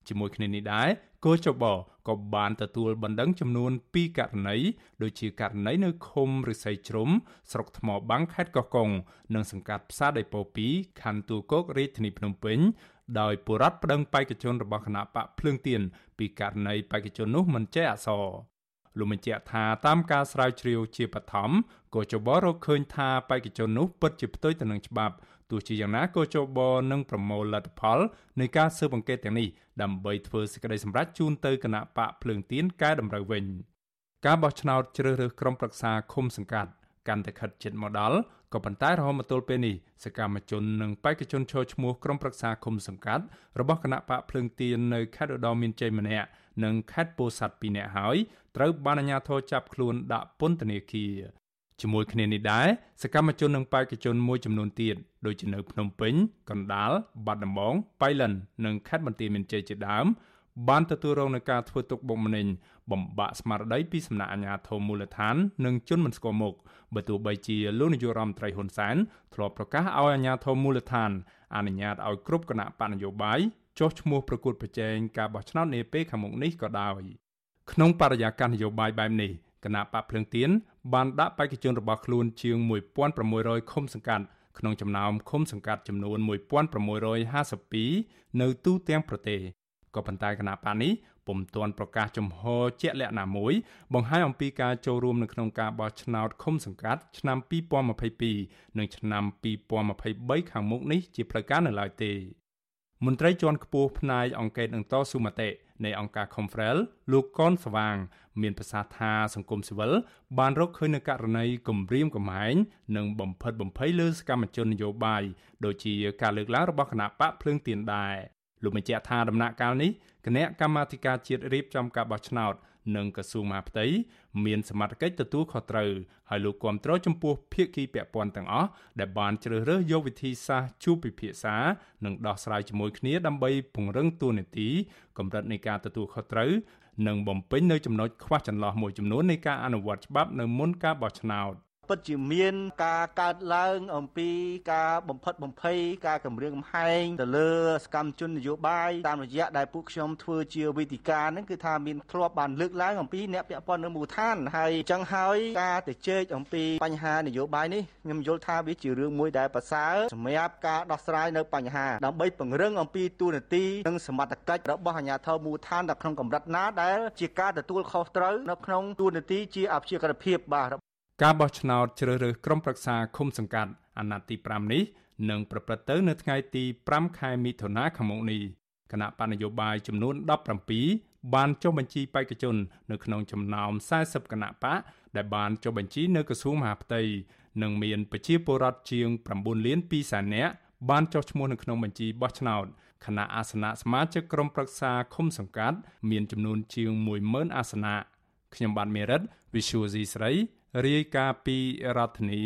ជាមួយគ្នានេះដែរគោចប ក៏បានទទួលបណ្ដឹងចំនួន2ករណីដូចជាករណីនៅឃុំរិស័យជ្រុំស្រុកថ្មបាំងខេត្តកោះកុងនិងសង្កាត់ផ្សារដីពោ2ខណ្ឌទួលគោករាជធានីភ្នំពេញដោយបុរដ្ឋប្តឹងបេក្ខជនរបស់គណៈបកភ្លើងទៀនពីករណីបេក្ខជននោះមិនចេះអក្សរលោកបញ្ជាក់ថាតាមការស្រាវជ្រាវជាបឋមក៏ចបរកឃើញថាបេក្ខជននោះពិតជាផ្ទុយទៅនឹងច្បាប់ ទោះជាយ៉ាងណាក៏ចបនឹងប្រមូលលទ្ធផលនៃការស៊ើបអង្កេតទាំងនេះដើម្បីធ្វើសេចក្តីសម្រេចជូនទៅគណៈបកភ្លើងទៀនកែតម្រូវវិញការបោះឆ្នោតជ្រើសរើសក្រុមប្រឹក្សាឃុំសង្កាត់កាន់តែខិតជិតមកដល់ក៏ប៉ុន្តែរហូតមកទល់ពេលនេះសកម្មជននិងបេក្ខជនចូលឈ្មោះក្រុមប្រឹក្សាឃុំសង្កាត់របស់គណៈបកភ្លើងទៀននៅខេត្តឧត្តរមានជ័យម្នាក់និងខេត្តពោធិ៍សាត់2នាក់ហើយត្រូវបានអាជ្ញាធរចាប់ខ្លួនដាក់ពន្ធនាគារ ជាមួយគ្នានេះដែរសកម្មជននិងបេក្ខជនមួយចំនួនទៀតដូចជានៅភ្នំពេញកណ្ដាលបាត់ដំបងបៃលិននិងខេត្តបន្ទាយមានជ័យជាដើមបានទទួលរងនឹងការធ្វើទុកបុកម្នេញបំបាក់ស្មារតីពីសំណាក់អាជ្ញាធរមូលដ្ឋាននិងជនមិនស្គាល់មុខបើទោះបីជាលោកនាយករដ្ឋមន្ត្រីហ៊ុនសែនធ្លាប់ប្រកាសឲ្យអាជ្ញាធរមូលដ្ឋានអនុញ្ញាតឲ្យគ្រប់គណៈបកនយោបាយចុះឈ្មោះប្រកួតប្រជែងការបោះឆ្នោតនាពេលខាងមុខនេះក៏ដោយក្នុងបរិយាកាសនយោបាយបែបនេះ គណៈបកភ្លើងទៀនបានដាក់បេក្ខជនរបស់ខ្លួនជាង1600ឃុំសង្កាត់ក្នុងចំណោមឃុំសង្កាត់ចំនួន1652នៅទូទាំងប្រទេសក៏ប៉ុន្តែគណៈបកនេះពុំទាន់ប្រកាសចំហជាក់លាក់ណាមួយ បង្ហាញអំពីការចូលរួមនៅក្នុងការបោះឆ្នោតឃុំសង្កាត់ឆ្នាំ2022និងឆ្នាំ2023ខាងមុខនេះជាផ្លូវការនៅឡើយទេមន្ត្រីជាន់ខ្ពស់ផ្នែកអង្គការនឹងតស៊ូមតិនៃអង្គការ Confrel លោកកនស្វាង មានប្រសាសន៍ថាសង្គមស៊ីវិលបានរកឃើញនូវករណីគំរាមកំហែងនិងបំផិតបំភ័យលើសកម្មជននយោបាយដូចជាការលើកឡើងរបស់គណៈបកភ្លើងទៀនដែរលោកបញ្ជាក់ថាដំណាក់កាលនេះគណៈកម្មាធិការជាតិរៀបចំការបោះឆ្នោតនិងក្រសួងមហាផ្ទៃមានសមត្ថកិច្ចទទួលខុសត្រូវហើយលោកគាំទ្រចំពោះភាគីពាក់ព័ន្ធទាំងអស់ដែលបានជ្រើសរើសយកវិធីសាស្ត្រជួបពិភាក្សានិងដោះស្រាយជាមួយគ្នាដើម្បីពង្រឹងទួនាទីកម្រិតនៃការទទួលខុសត្រូវ និងបំពេញនៅចំណុចខ្វះចន្លោះមួយចំនួននៃការអនុវត្តច្បាប់នៅមុនការបោះឆ្នោត ពិតជាមានការកើតឡើងអំពីការបំផិតបំភ័យការគម្រាមកំហែងទៅលើសកម្មជននយោបាយតាមរយៈដែលពួកខ្ញុំធ្វើជាវេទិកាហ្នឹងគឺថាមានធ្លាប់បានលើកឡើងអំពីអ្នកពាក់ព័ន្ធនៅមូលដ្ឋានហើយអញ្ចឹងហើយការទៅជែកអំពីបញ្ហានយោបាយនេះខ្ញុំយល់ថាវាជារឿងមួយដែលប្រសើរសម្រាប់ការដោះស្រាយនៅបញ្ហាដើម្បីពង្រឹងអំពីទូនាទីនិងសមត្ថកិច្ចរបស់អាជ្ញាធរមូលដ្ឋាននៅក្នុងកម្រិតណាដែលជាការទទួលខុសត្រូវនៅក្នុងទូនាទីជាអព្យាក្រភាពបាទ ការបោះឆ្នោតជ្រើសរើសក្រុមប្រឹក្សាឃុំសង្កាត់អាណត្តិទី5នេះនឹងប្រព្រឹត្តទៅនៅថ្ងៃទី5ខែមិថុនាឆ្នាំនេះគណៈបណ្ឌនយោបាយចំនួន17បានចុះបញ្ជីបេក្ខជន នៅក្នុងចំណោម40គណៈបកដែលបានចុះបញ្ជីនៅក្រសួងមហាផ្ទៃនិងមានប្រជាពលរដ្ឋជាង9លាន2សែននាក់បានចុះឈ្មោះនៅក្នុងបញ្ជីបោះឆ្នោតគណៈអាសនៈសមាជិកក្រុមប្រឹក្សាឃុំសង្កាត់ មានចំនួនជាង10000អាសនៈខ្ញុំបាទមេរិត Visual C ស្រី រាយការណ៍ពីរដ្ឋធានី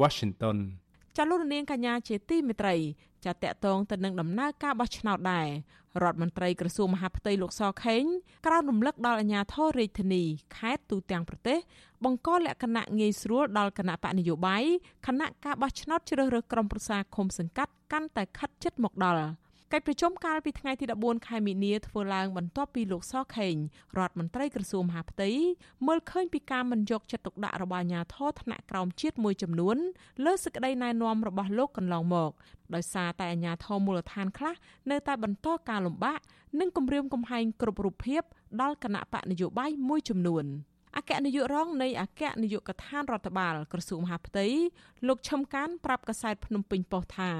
Washington ចាលោកនាងកញ្ញាជាទីមេត្រីចាតកតងទៅនឹងដំណើរការបោះឆ្នោតដែររដ្ឋមន្ត្រីក្រសួងមហាផ្ទៃលោកសខេងក្រោយរំលឹកដល់អាជ្ញាធររាជធានីខេត្តទូទាំងប្រទេសបង្កលក្ខណៈងាយស្រួលដល់គណៈបកនយោបាយគណៈការបោះឆ្នោតជ្រើសរើសក្រុមប្រឹក្សាឃុំសង្កាត់កាន់តែខិតជិតមកដល់ កិច្ចប្រជុំកាលពីថ្ងៃទី14ខែមីនាធ្វើឡើងបន្ទាប់ពីលោកសខេងរដ្ឋមន្ត្រីក្រសួងមហាផ្ទៃមើលឃើញពីការមិនយកចិត្តទុកដាក់របស់អាជ្ញាធរថ្នាក់ក្រោមជាតិមួយចំនួនលើសេចក្តីណែនាំរបស់លោកកន្លងមកដោយសារតែអាជ្ញាធរមូលដ្ឋានខ្លះនៅតែបន្តការលំបាកនិងគំរាមកំហែងគ្រប់រូបភាពដល់គណៈបកនយោបាយមួយចំនួន។ អគ្គនាយករងនៃអគ្គនាយកដ្ឋានរដ្ឋបាលក្រសួងមហាផ្ទៃលោកឈឹមកានប្រាប់កាសែតភ្នំពេញប៉ុស្តិ៍ថា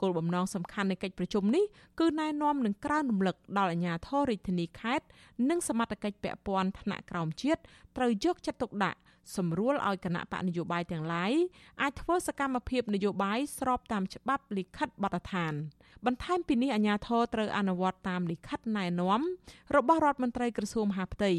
គោលបំណងសំខាន់នៃកិច្ចប្រជុំនេះគឺណែនាំនឹងក្រើនរំលឹកដល់អាជ្ញាធររាជធានីខេត្តនិងសមត្ថកិច្ចពាក់ព័ន្ធថ្នាក់ក្រោមជាតិត្រូវយកចិត្តទុកដាក់ សម្រួលឲ្យគណៈបកនយោបាយទាំងឡាយអាចធ្វើសកម្មភាពនយោបាយស្របតាមច្បាប់លិខិតបទដ្ឋាន បន្ថែមពីនេះអាជ្ញាធរត្រូវអនុវត្តតាមលិខិតណែនាំរបស់រដ្ឋមន្ត្រីក្រសួងមហាផ្ទៃ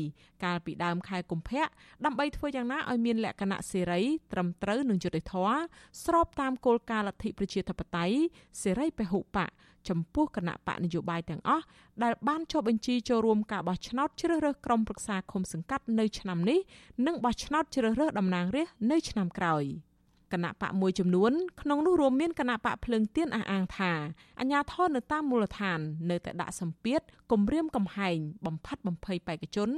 កាលពីដើមខែកុម្ភៈដើម្បីធ្វើយ៉ាងណាឲ្យមានលក្ខណៈសេរីត្រឹមត្រូវនិងយុត្តិធម៌ស្របតាមគោលការណ៍លទ្ធិប្រជាធិបតេយ្យសេរីពហុបក ចំពោះគណៈបកនយោបាយទាំងអស់ដែលបានចុះបញ្ជីចូលរួមការបោះឆ្នោតជ្រើសរើសក្រុមប្រឹក្សាឃុំសង្កាត់នៅឆ្នាំនេះនិងបោះឆ្នោតជ្រើសរើសតំណាងរាស្ត្រនៅឆ្នាំក្រោយគណៈបកមួយចំនួនក្នុងនោះរួមមានគណៈបកភ្លើងទៀនអះអាងថាអាញាធរនៅតាមមូលដ្ឋាន នៅតែដាក់សម្ពាធគំរាមកំហែងបំផិតបំភ័យបេក្ខជន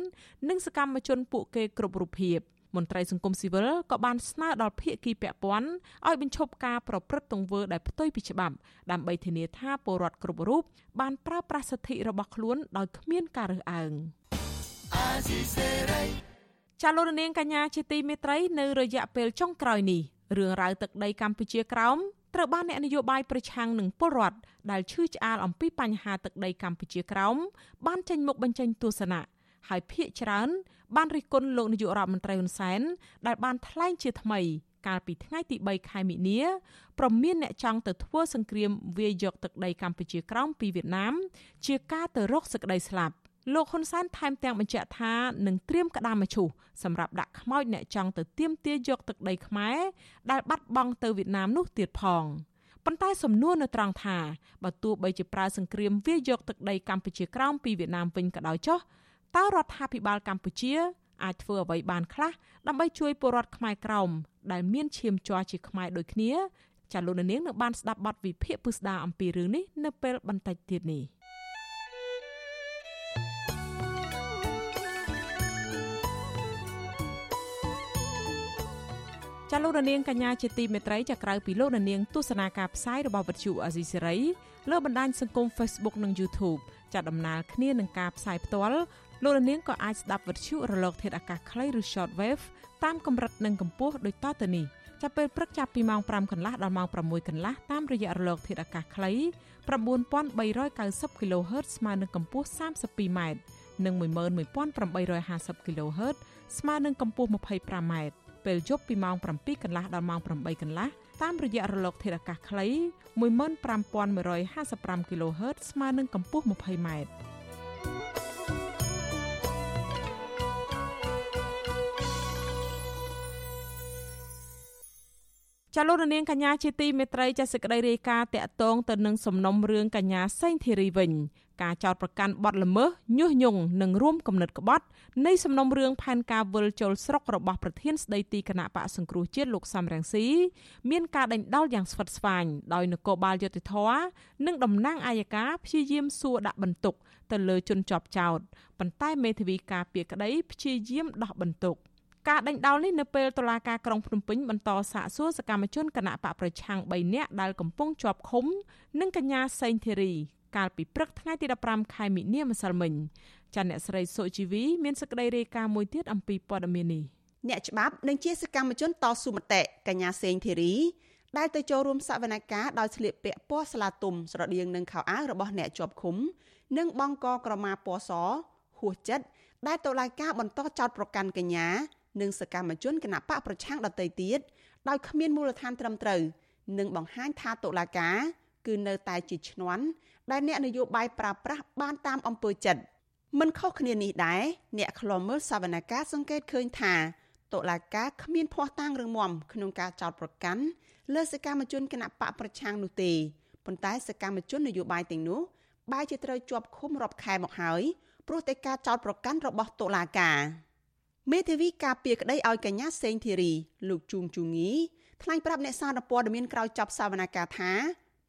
និងសកម្មជនពួកគេគ្រប់រូបភាព មន្ត្រីសង្គមស៊ីវិលក៏បានស្នើដល់ភាគីពាក់ព័ន្ធឲ្យបញ្ឈប់ការប្រព្រឹត្តទង្វើដែលផ្ទុយពីច្បាប់ដើម្បីធានាថាពលរដ្ឋគ្រប់រូបបានប្រើប្រាស់សិទ្ធិរបស់ខ្លួនដោយគ្មានការរើសអើងចាលោករនាងកញ្ញាជាទីមេត្រីនៅរយៈពេលចុងក្រោយនេះរឿងរ៉ាវទឹកដីកម្ពុជាក្រោមត្រូវបានអ្នកនយោបាយប្រឆាំងនឹងពលរដ្ឋដែលឈឺឆ្អាលអំពីបញ្ហាទឹកដីកម្ពុជាក្រោមបានចេញមុខបញ្ចេញទស្សនៈ ហើយភាកច្រើន បានរិះគន់លោកនាយករដ្ឋមន្ត្រីហ៊ុនសែនដែលបានថ្លែងជាថ្មី កាលពីថ្ងៃទី3ខែមិនិនាប្រមានអ្នកចង់ទៅធ្វើសង្គ្រាមវាយយកទឹកដីកម្ពុជាក្រោមពីវៀតណាម ជាការទៅរកសេចក្តីស្លាប់លោកហ៊ុនសែនថែមទាំងបញ្ជាក់ថានឹងត្រៀមក្តាមមឈូសសម្រាប់ដាក់ខ្មោចអ្នកចង់ទៅទាមទារយកទឹកដីខ្មែរដែលបាត់បង់ទៅវៀតណាមនោះទៀតផងប៉ុន្តែសំណួរនៅត្រង់ថាបើទោះបីជាប្រើសង្គ្រាមវាយកទឹកដីកម្ពុជាក្រោមពីវៀតណាមវិញក៏ដោយចុះ តើរដ្ឋាភិបាលកម្ពុជាអាចធ្វើអ្វីបានខ្លះដើម្បីជួយពលរដ្ឋខ្មែរក្រោមដែលមានឈាមជ័រជាខ្មែរដូចគ្នាចាលោកនាងនឹងបានស្ដាប់បទវិភាគពុស្ដាអំពីរឿងនេះនៅពេលបន្តិចទៀតនេះចាលោករនាងកញ្ញាជាទីមេត្រីចាក្រៅពីលោករនាងទស្សនាការផ្សាយរបស់វិទ្យុអាស៊ីសេរីលើបណ្ដាញសង្គម Facebook និង YouTube ចាដំណើរគ្នានឹងការផ្សាយផ្ទាល់ លោករនាងក៏អាចស្ដាប់វិទ្យុរលក ធាតុអាកាសខ្លីឬ Shortwave តាមកម្រិតនិងកម្ពស់ដូចតទៅនេះចាប់ពេលព្រឹកចាប់ពីម៉ោង5កន្លះដល់ម៉ោង6កន្លះតាមរយៈរលក ធាតុអាកាសខ្លី9390 kHz ស្មើនឹងកម្ពស់ 32m និង11850 kHz ស្មើនឹងកម្ពស់ 25m ពេលយប់ពីម៉ោង7កន្លះដល់ម៉ោង8កន្លះតាមរយៈរលកធាតុអាកាសខ្លី15155 kHz ស្មើនឹងកម្ពស់ 20m ចាលោករនាងកញ្ញាជាទីមេត្រីចាសសេចក្តីរាយការណ៍តាក់ទងទៅនឹងសំណុំរឿងកញ្ញាសេងធីរីវិញការចោទប្រកាន់បទល្មើសញុះញង់និងរួមគំនិតក្បត់នៃសំណុំរឿងផែនការវិលជុលស្រុករបស់ប្រធានស្ដីទីគណៈបកសង្គ្រោះជាតិលោកសំរងស៊ីមានការដេញដោលយ៉ាងស្វិតស្វាញដោយនគរបាលយុតិធធនិងតំណាងអាយកាព្យាយាមសួរដាក់បន្ទុកទៅលើជនជាប់ចោទប៉ុន្តែមេធាវីការពារក្តីព្យាយាមដោះបន្ទុក។ ការដេញដោលនេះនៅពេលតុលាការក្រុងភ្នំពេញបន្តសាកសួរសកម្មជនគណៈបកប្រឆាំង3នាក់ដែលកំពុងជាប់ឃុំនិងកញ្ញាសេងធីរីកាលពីព្រឹកថ្ងៃទី15ខែមិនិនាម្សិលមិញចាអ្នកស្រីសុជីវីមានសេចក្តីរាយការណ៍មួយទៀតអំពីព័ត៌មាននេះអ្នកច្បាប់និងជាសកម្មជនតស៊ូមតិកញ្ញាសេងធីរីដែលទៅចូលរួមសវនកម្មដោយស្លៀកពាក់ពណ៌ស្លាទុំស្រដៀងនឹងខោអាវរបស់អ្នកជាប់ឃុំ និងបង់កក្រមាពណ៌សហួសចិត្តដែលតុលាការបន្តចោទប្រកាន់កញ្ញា និងសកម្មជនគណបកប្រឆាំងដទៃទៀតដោយគ្មានមូលដ្ឋានត្រឹមត្រូវនិងបង្ហាញថាតុលាការគឺនៅតែជាឈ្នន់ដែលអ្នកនយោបាយប្រើប្រាស់បានតាមអំពើចិត្តមិនខុសគ្នានេះដែរអ្នកខ្លំមើលសវនកម្មសង្កេតឃើញថាតុលាការគ្មានភ័ស្តុតាងរឹងមាំក្នុងការចោទប្រកាន់លើសកម្មជនគណបកប្រឆាំងនោះទេប៉ុន្តែសកម្មជននយោបាយទាំងនោះបែរជាត្រូវជាប់ឃុំរាប់ខែមកហើយព្រោះតែការចោទប្រកាន់របស់តុលាការ មេធាវីការពារក្តីឲ្យកញ្ញាសេងធីរីលោកជួងជូងីថ្លែងប្រាប់អ្នកសារព័ត៌មានក្រោយចប់សវនកម្មថា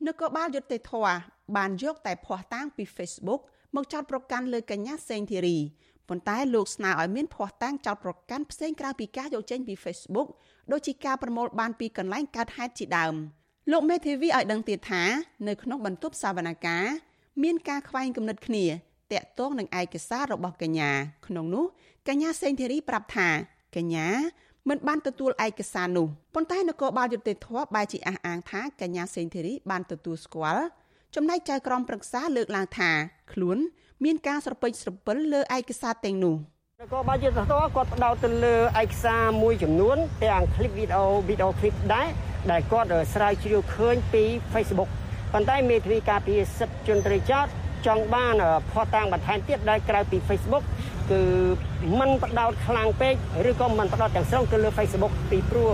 នគរបាលយុត្តិធម៌បានយកតែភ័ស្តុតាងពី Facebook មកចោទប្រកាន់លើកញ្ញាសេងធីរីប៉ុន្តែលោកស្នើឲ្យមានភ័ស្តុតាងចោទប្រកាន់ផ្សេងក្រៅពីការយកចេញពី Facebook ដូចជាការប្រមូលបានពីកន្លែងកើតហេតុជាដើមលោកមេធាវីឲ្យដឹងទៀតថានៅក្នុងបន្ទប់សវនកម្មមានការខ្វែងគំនិតគ្នា តាក់ទងនឹងឯកសាររបស់កញ្ញាក្នុងនោះកញ្ញាសេងធីរីប្រាប់ថាកញ្ញាមិនបានទទួលឯកសារនោះប៉ុន្តែនគរបាលយុតិធធបែរជាអះអាងថាកញ្ញាសេងធីរីបានទទួលស្គាល់ចំណែកចៅក្រមប្រឹក្សាលើកឡើងថាខ្លួនមានការស្រពេចស្រពិលលើឯកសារទាំងនោះនគរបាលយុតិធធគាត់ផ្ដោតទៅលើឯកសារមួយចំនួនទាំងคลิปវីដេអូវីដេអូคลิปដែរដែលគាត់ស្រាវជ្រាវឃើញពី Facebook ប៉ុន្តែមេធាវីការពារសិទ្ធិជនត្រីចោត ចង់បានផុសតាំងបន្ថែមទៀតដែលក្រៅពី Facebook គឺมันបដោតខ្លាំងពេកឬក៏มันបដោតទាំងស្រុងទៅលើ Facebook ពីព្រោះ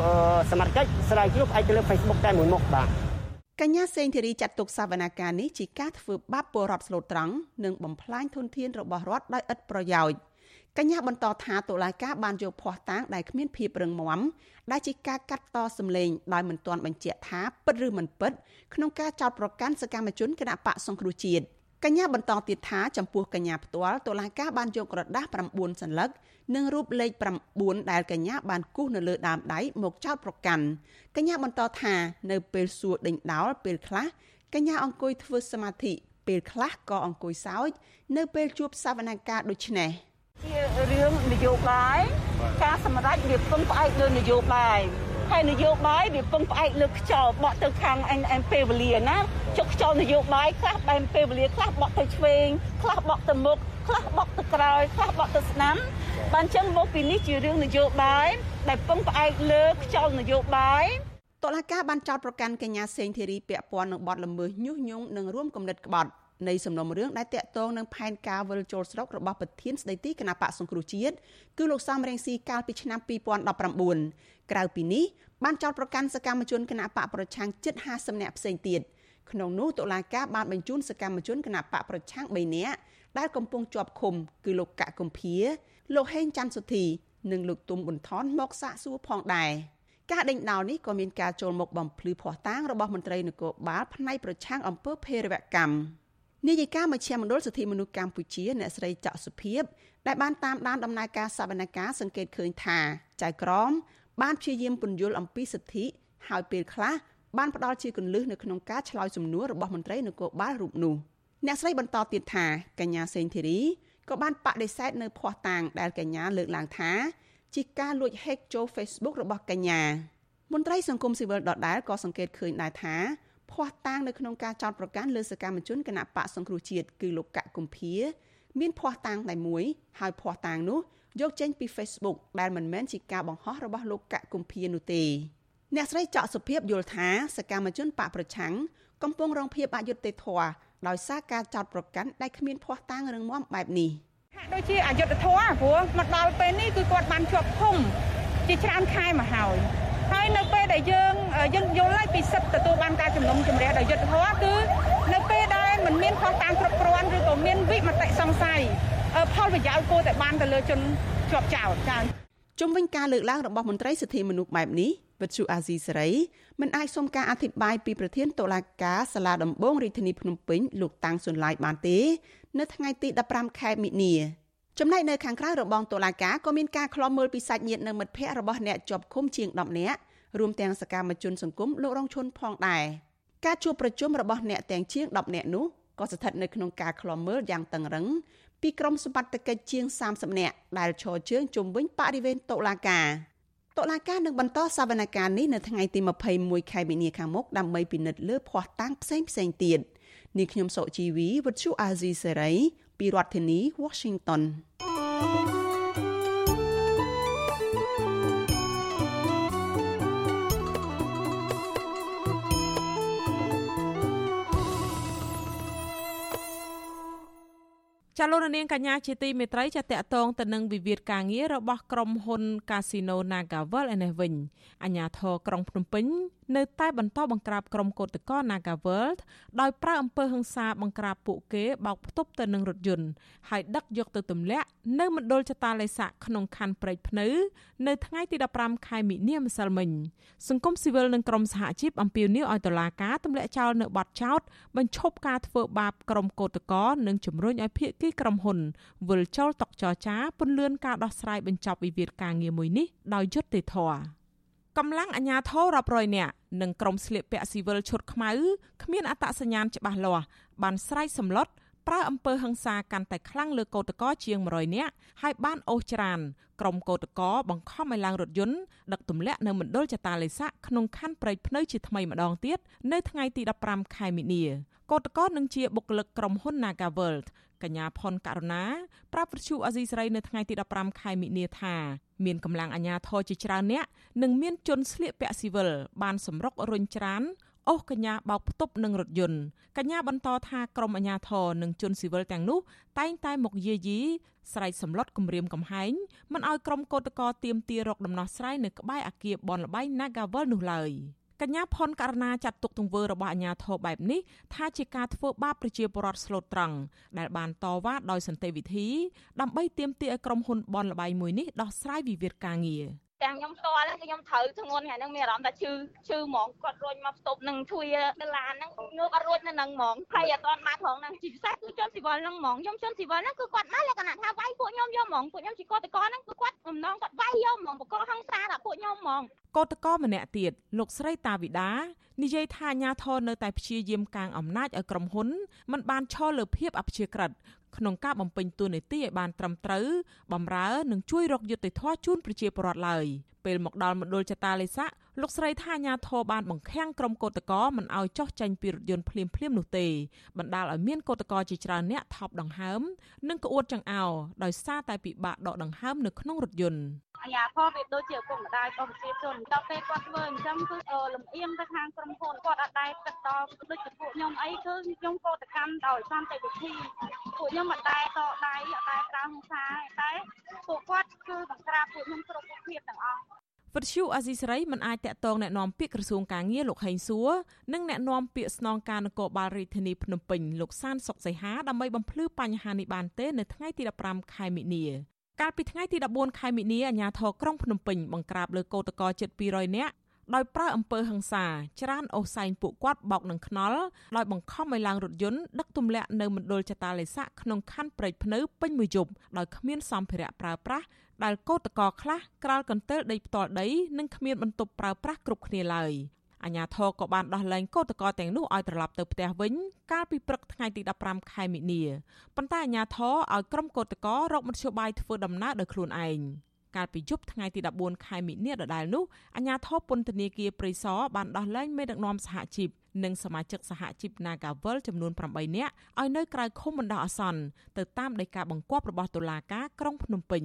សមាជិកស្រាវជ្រាវអាចទៅលើ Facebook តែមួយមុខបាទកញ្ញាសេងធីរីចាត់ទុកសវនាការនេះជាការធ្វើបាបពលរដ្ឋស្លូតត្រង់និងបំផ្លាញធនធានរបស់រដ្ឋដោយឥតប្រយោជន៍កញ្ញាបន្តថាតុលាការបានយកភ័ស្តុតាងដែលគ្មានភាពរឹងមាំដែលជាការកាត់តសម្លេងដោយមិនទាន់បញ្ជាក់ថាពិតឬមិនពិតក្នុងការចោទប្រកាន់សកម្មជនគណបកសង្គ្រោះជាតិ កញ្ញាបន្តទៀតថាចំពោះកញ្ញាផ្ទាល់តុលាការបានយកក្រដាស់9សន្លឹកនិងរូបលេខ9ដែលកញ្ញាបានគូសនៅលើដើមដៃមកចោទប្រកាន់កញ្ញាបន្តថានៅពេលសួរដេញដោលពេលខ្លះកញ្ញាអង្គុយធ្វើសមាធិពេលខ្លះក៏អង្គុយសើចនៅពេលជួបសវនកម្មដូចនេះជារឿងនយោបាយការសម្រេចវាពឹងផ្អែកលើនយោបាយ ហើយនយោបាយវាពឹងផ្អែកលើខ្យល់បក់ទៅខាងអញពេលវេលាណាចុះខ្យល់នយោបាយខ្លះបែបពេលវេលាខ្លះបក់ទៅឆ្វេងខ្លះបក់ទៅមុខខ្លះបក់ទៅក្រោយខ្លះបក់ទៅស្ដាំបានចឹងមកពីនេះជារឿងនយោបាយដែលពឹងផ្អែកលើខ្យល់នយោបាយតុលាការបានចោទប្រកាន់កញ្ញាសេងធីរីពាក់ព័ន្ធនឹងបទល្មើសញុះញង់និងរួមគំនិតក្បត់ នៃសំណុំរឿងដែលតាក់ទងនឹងផែនការវិលចូលស្រុករបស់ប្រធានស្ដីទីគណៈបកសង្គ្រោះជាតិគឺលោកសំរងស៊ីកាលពីឆ្នាំ2019ក្រៅពីនេះបានចោទប្រកាន់សកម្មជនគណៈបកប្រឆាំងជិត50នាក់ផ្សេងទៀតក្នុងនោះតុលាការបានបញ្ជូនសកម្មជនគណៈបកប្រឆាំង3នាក់ដែលកំពុងជាប់ឃុំគឺលោកកកកំភាលោកហេងច័ន្ទសុធី និងលោកទុំប៊ុនថនមកសាកសួរផងដែរការដេញដោលនេះក៏មានការចូលមកបំភ្លឺភ័ស្តុតាងរបស់មន្ត្រីនគរបាលផ្នែកប្រឆាំងអំពើភេរវកម្ម នាយិកាមជ្ឈមណ្ឌលសិទ្ធិមនុស្សកម្ពុជាអ្នកស្រីច័កសុភាពដែលបានតាមដានដំណើរការសវនកម្មសង្កេតឃើញថាចៅក្រមបានព្យាយាមពន្យល់អំពីសិទ្ធិហើយពេលខ្លះបានផ្ដល់ជាគន្លឹះនៅក្នុងការឆ្លើយសំណួររបស់មន្ត្រីនគរបាលរូបនោះអ្នកស្រីបន្តទៀតថាកញ្ញាសេងធីរីក៏បានបដិសេធនៅភ័ស្តុតាងដែលកញ្ញាលើកឡើងថា ជាការលួច hack ចូល Facebook របស់កញ្ញាមន្ត្រីសង្គមស៊ីវិលដដែលក៏សង្កេតឃើញដែរថា ភ័ស្តុតាងនៅក្នុងការចោទប្រកាន់លើសកម្មជនគណៈបកសង្គ្រោះជាតិគឺលោកកកគំភាមានភ័ស្តុតាងតែមួយហើយភ័ស្តុតាងនោះយកចេញពី Facebook ដែលមិនមែនជាការបង្ហោះរបស់លោកកកគំភានោះទេអ្នកស្រីចောက်សុភាពយល់ថាសកម្មជនបកប្រឆាំងកំពុងរងភាពអយុត្តិធម៌ដោយសារការចោទប្រកាន់ដែលគ្មានភ័ស្តុតាងរឹងមាំបែបនេះហាក់ដូចជាអយុត្តិធម៌ព្រោះមកដល់ពេលនេះគឺគាត់បានជាប់ឃុំជាច្រើនខែមកហើយ ហើយនៅពេលដែលយើងយើងយល់ហើយពីសិទ្ធិទទួលបានការជំនុំជម្រះដោយយុត្តិធម៌គឺនៅពេលដែលมันមានខុសតាមគ្រប់គ្រាន់ឬក៏មានវិមតិសង្ស័យផលប្រយោជន៍គួរតែបានទៅលើជនជាប់ចោតចា៎ជុំវិញការលើកឡើងរបស់មន្ត្រីសិទ្ធិមនុស្សបែបនេះវិទ្យុអាស៊ីសេរីមិនអាចសុំការអធិប្បាយពីប្រធានតុលាការសាលាដំបងរាជធានីភ្នំពេញលោកតាំងសុនឡាយបានទេ នៅថ្ងៃទី15ខែមិនិនា ចំណែកនៅខាងក្រៅរបងតុលាការក៏មានការឃ្លាំមើលពីសាច់ញាតិនិងមិត្តភ័ក្តិរបស់អ្នកជាប់ឃុំជាង10នាក់រួមទាំងសកម្មជនសង្គមលោករងឈុនផងដែរការជួបប្រជុំរបស់អ្នកទាំងជាង10នាក់នោះក៏ស្ថិតនៅក្នុងការឃ្លាំមើលយ៉ាងតឹងរឹងពីក្រមសម្បត្តិកិច្ចជាង30នាក់ដែលឈរជើងជុំវិញបរិវេណតុលាការតុលាការនឹងបន្តសវនកម្មនេះនៅថ្ងៃទី21ខែមីនាខាងមុខដើម្បីពិនិត្យលើភ័ស្តុតាងផ្សេងផ្សេងទៀតនាងខ្ញុំសុជីវីវិទ្យុអាស៊ីសេរីពីរដ្ឋធានី Washington ចាលោករនាងកញ្ញាជាទីមេត្រីចាតកតងទៅនឹងវិវាទការងាររបស់ក្រុមហ៊ុន Casino Nagavel ឯនេះវិញអាជ្ញាធរក្រុងភ្នំពេញនៅតែបន្តបង្ក្រាបក្រុមកោតក្រ Nagaworld ដោយប្រើអំពើហិង្សាបង្ក្រាបពួកគេបោកផ្ទប់ទៅនឹងរថយន្តហើយដឹកយកទៅទម្លាក់នៅមណ្ឌលចតាឡេស័កក្នុងខណ្ឌព្រែកភ្នៅ នៅថ្ងៃទី15ខែមិនិនាម្សិលមិញសង្គមស៊ីវិលនិងក្រុមសហជីពអំពាវនាវឲ្យតុលាការទម្លាក់ចោលនៅបទចោតបញ្ឈប់ការធ្វើបាបក្រុមកោតក្រនិងជំរុញឲ្យភាគីក្រុមហ៊ុនវិលចូលតុចរចាពន្លឿនការដោះស្រាយបញ្ចប់វិវាទការងារមួយនេះដោយយុត្តិធម៌កម្លាំងអាជ្ញាធររាប់រយនាក់និងក្រុមស្លៀកពាក់ស៊ីវិលឈុតខ្មៅគ្មានអត្តសញ្ញាណច្បាស់លាស់បានស្រែកសម្លុត ប្រើអំពើហិង្សាកាន់តែខ្លាំងលើកោតកោជាង100នាក់ហើយបានអូសច្រានក្រុមកោតកោបង្ខំឲ្យឡើងរថយន្តដឹកទម្លាក់នៅមណ្ឌលចតាលេសាក្នុងខណ្ឌព្រែកភ្នៅជាថ្មីម្ដងទៀតនៅថ្ងៃទី15ខែមីនាកោតកោនឹងជាបុគ្គលិកក្រុមហ៊ុន Naga World កញ្ញាផុនករណាប្រាប់វិទ្យុអាស៊ីសេរីនៅថ្ងៃទី15ខែមិនិនាថាមានកម្លាំងអាជ្ញាធរជាច្រើនអ្នកនិងមានជនស្លៀកពាក់ស៊ីវិលបានសម្រុករុញច្រាន អូសកញ្ញាបោកផ្ទប់នឹងរថយន្តកញ្ញាបន្តថាក្រុមអាជ្ញាធរនិងជនស៊ីវិលទាំងនោះតែងតែមកយាយីស្រែកសម្លុតគម្រាមកំហែងមិនឲ្យក្រុមកោតក្រទៀមទារកដំណោះស្រាយនៅក្បែរអាគារបនលបៃ Nagavel នោះឡើយកញ្ញាផុនករណាចាត់ទុកទង្វើរបស់អាជ្ញាធរបែបនេះថាជាការធ្វើបាបប្រជាពលរដ្ឋស្លូតត្រង់ដែលបានតវ៉ាដោយសន្តិវិធីដើម្បីទាមទារឲ្យក្រុមហ៊ុនបនលបៃមួយនេះដោះស្រាយវិវាទការងារ ទាំងខ្ញុំផ្ទាល់គឺខ្ញុំត្រូវធ្ងន់ថ្ងៃហ្នឹងមានអារម្មណ៍ថាឈឺឈឺហ្មងគាត់រួចមកផ្ទប់នឹងជួយដុល្លារហ្នឹងងើបអត់រួចនៅហ្នឹងហ្មងហើយអត់ទាន់បានផងហ្នឹងជាពិសេសគឺជនស៊ីវិលហ្នឹងហ្មងខ្ញុំជនស៊ីវិលហ្នឹងគឺគាត់មកលក្ខណៈថាវាយពួកខ្ញុំយកហ្មងពួកខ្ញុំជាកតកហ្នឹងគឺគាត់បំណងគាត់វាយយកហ្មងបកហង្សាដល់ពួកខ្ញុំហ្មងកតកម្នាក់ទៀតលោកស្រីតាវិដានិយាយថាអាញាធរនៅតែព្យាយាមកាងអំណាចឲ្យក្រុមហ៊ុនមិនបានឈរលើភាពអព្យាក្រឹត ក្នុងការបំពេញតួនាទីឲ្យបានត្រឹមត្រូវបំរើនិងជួយរកយុត្តិធម៌ជូនប្រជាពលរដ្ឋឡើយពេលមកដល់មណ្ឌលចតាលេសាលោកស្រីថាអាញាធរបានបង្ខាំងក្រុមកោតក្រមិនឲ្យចោះចាញ់ពីរថយន្តភ្លាមភ្លាមនោះទេបណ្ដាលឲ្យមានកោតក្រជាច្រើនអ្នកថប់ដង្ហើម និងក្អួតចង្អោរដោយសារតែពិបាកដកដង្ហើមនៅក្នុងរថយន្ត អាញាធរវាដូចជាឪពុកម្ដាយរបស់ប្រជាជនដល់ពេលគាត់ធ្វើអញ្ចឹងគឺលំអៀងទៅខាងក្រុមហ៊ុនគាត់អត់ដែរគិតដល់ដូចជាពួកខ្ញុំអីគឺខ្ញុំកោតកម្មដោយសន្តិវិធីពួកខ្ញុំអត់ដែរតដៃអត់ដែរប្រើហិង្សាតែពួកគាត់គឺបង្ក្រាបពួកខ្ញុំគ្រប់រូបភាពទាំងអស់វិទ្យុអាស៊ីសេរីមិនអាចតាក់ទងแนะនាំពាក្យក្រសួងការងារលោកហេងសួរនិងแนะនាំពាក្យស្នងការនគរបាលរាជធានីភ្នំពេញលោកសានសុកសីហាដើម្បីបំភ្លឺបញ្ហានេះបានទេនៅថ្ងៃទី15ខែមិនិនា កាលពីថ្ងៃទី14ខែមិនិនាអាជ្ញាធរក្រុងភ្នំពេញបង្ក្រាបលើកោតក្រជិត200នាក់ដោយប្រើអំពើហិង្សាច្រានអូសែងពួកគាត់បោកនឹងខ្នល់ដោយបង្ខំឲ្យឡើងរថយន្តដឹកទម្លាក់នៅមណ្ឌលចតាលេសាក្នុងខណ្ឌព្រែកភ្នៅពេញមួយយប់ដោយគ្មានសម្ភារៈប្រើប្រាស់ដែលកោតក្រខ្លះក្រាលកន្ទិលដីផ្ទាល់ដីនិងគ្មានបន្ទប់ប្រើប្រាស់គ្រប់គ្នាឡើយ អាញាធរក៏បានដោះលែងកោតក្រទាំងនោះឲ្យត្រឡប់ទៅផ្ទះវិញកាលពីព្រឹកថ្ងៃទី15ខែមិនិនាប៉ុន្តែអាញាធរឲ្យក្រុមកោតក្ររកមធ្យោបាយធ្វើដំណើរដោយខ្លួនឯងកាលពីយប់ថ្ងៃទី14ខែមិនិនាដដែលនោះអាញាធរពន្ធនាគារព្រៃសរបានដោះលែងមេដឹកនាំសហជីពនិងសមាជិកសហជីព Nagavel ចំនួន8នាក់ឲ្យនៅក្រៅឃុំបណ្ដោះអាសន្នទៅតាមដីកាបង្គាប់របស់តុលាការក្រុងភ្នំពេញ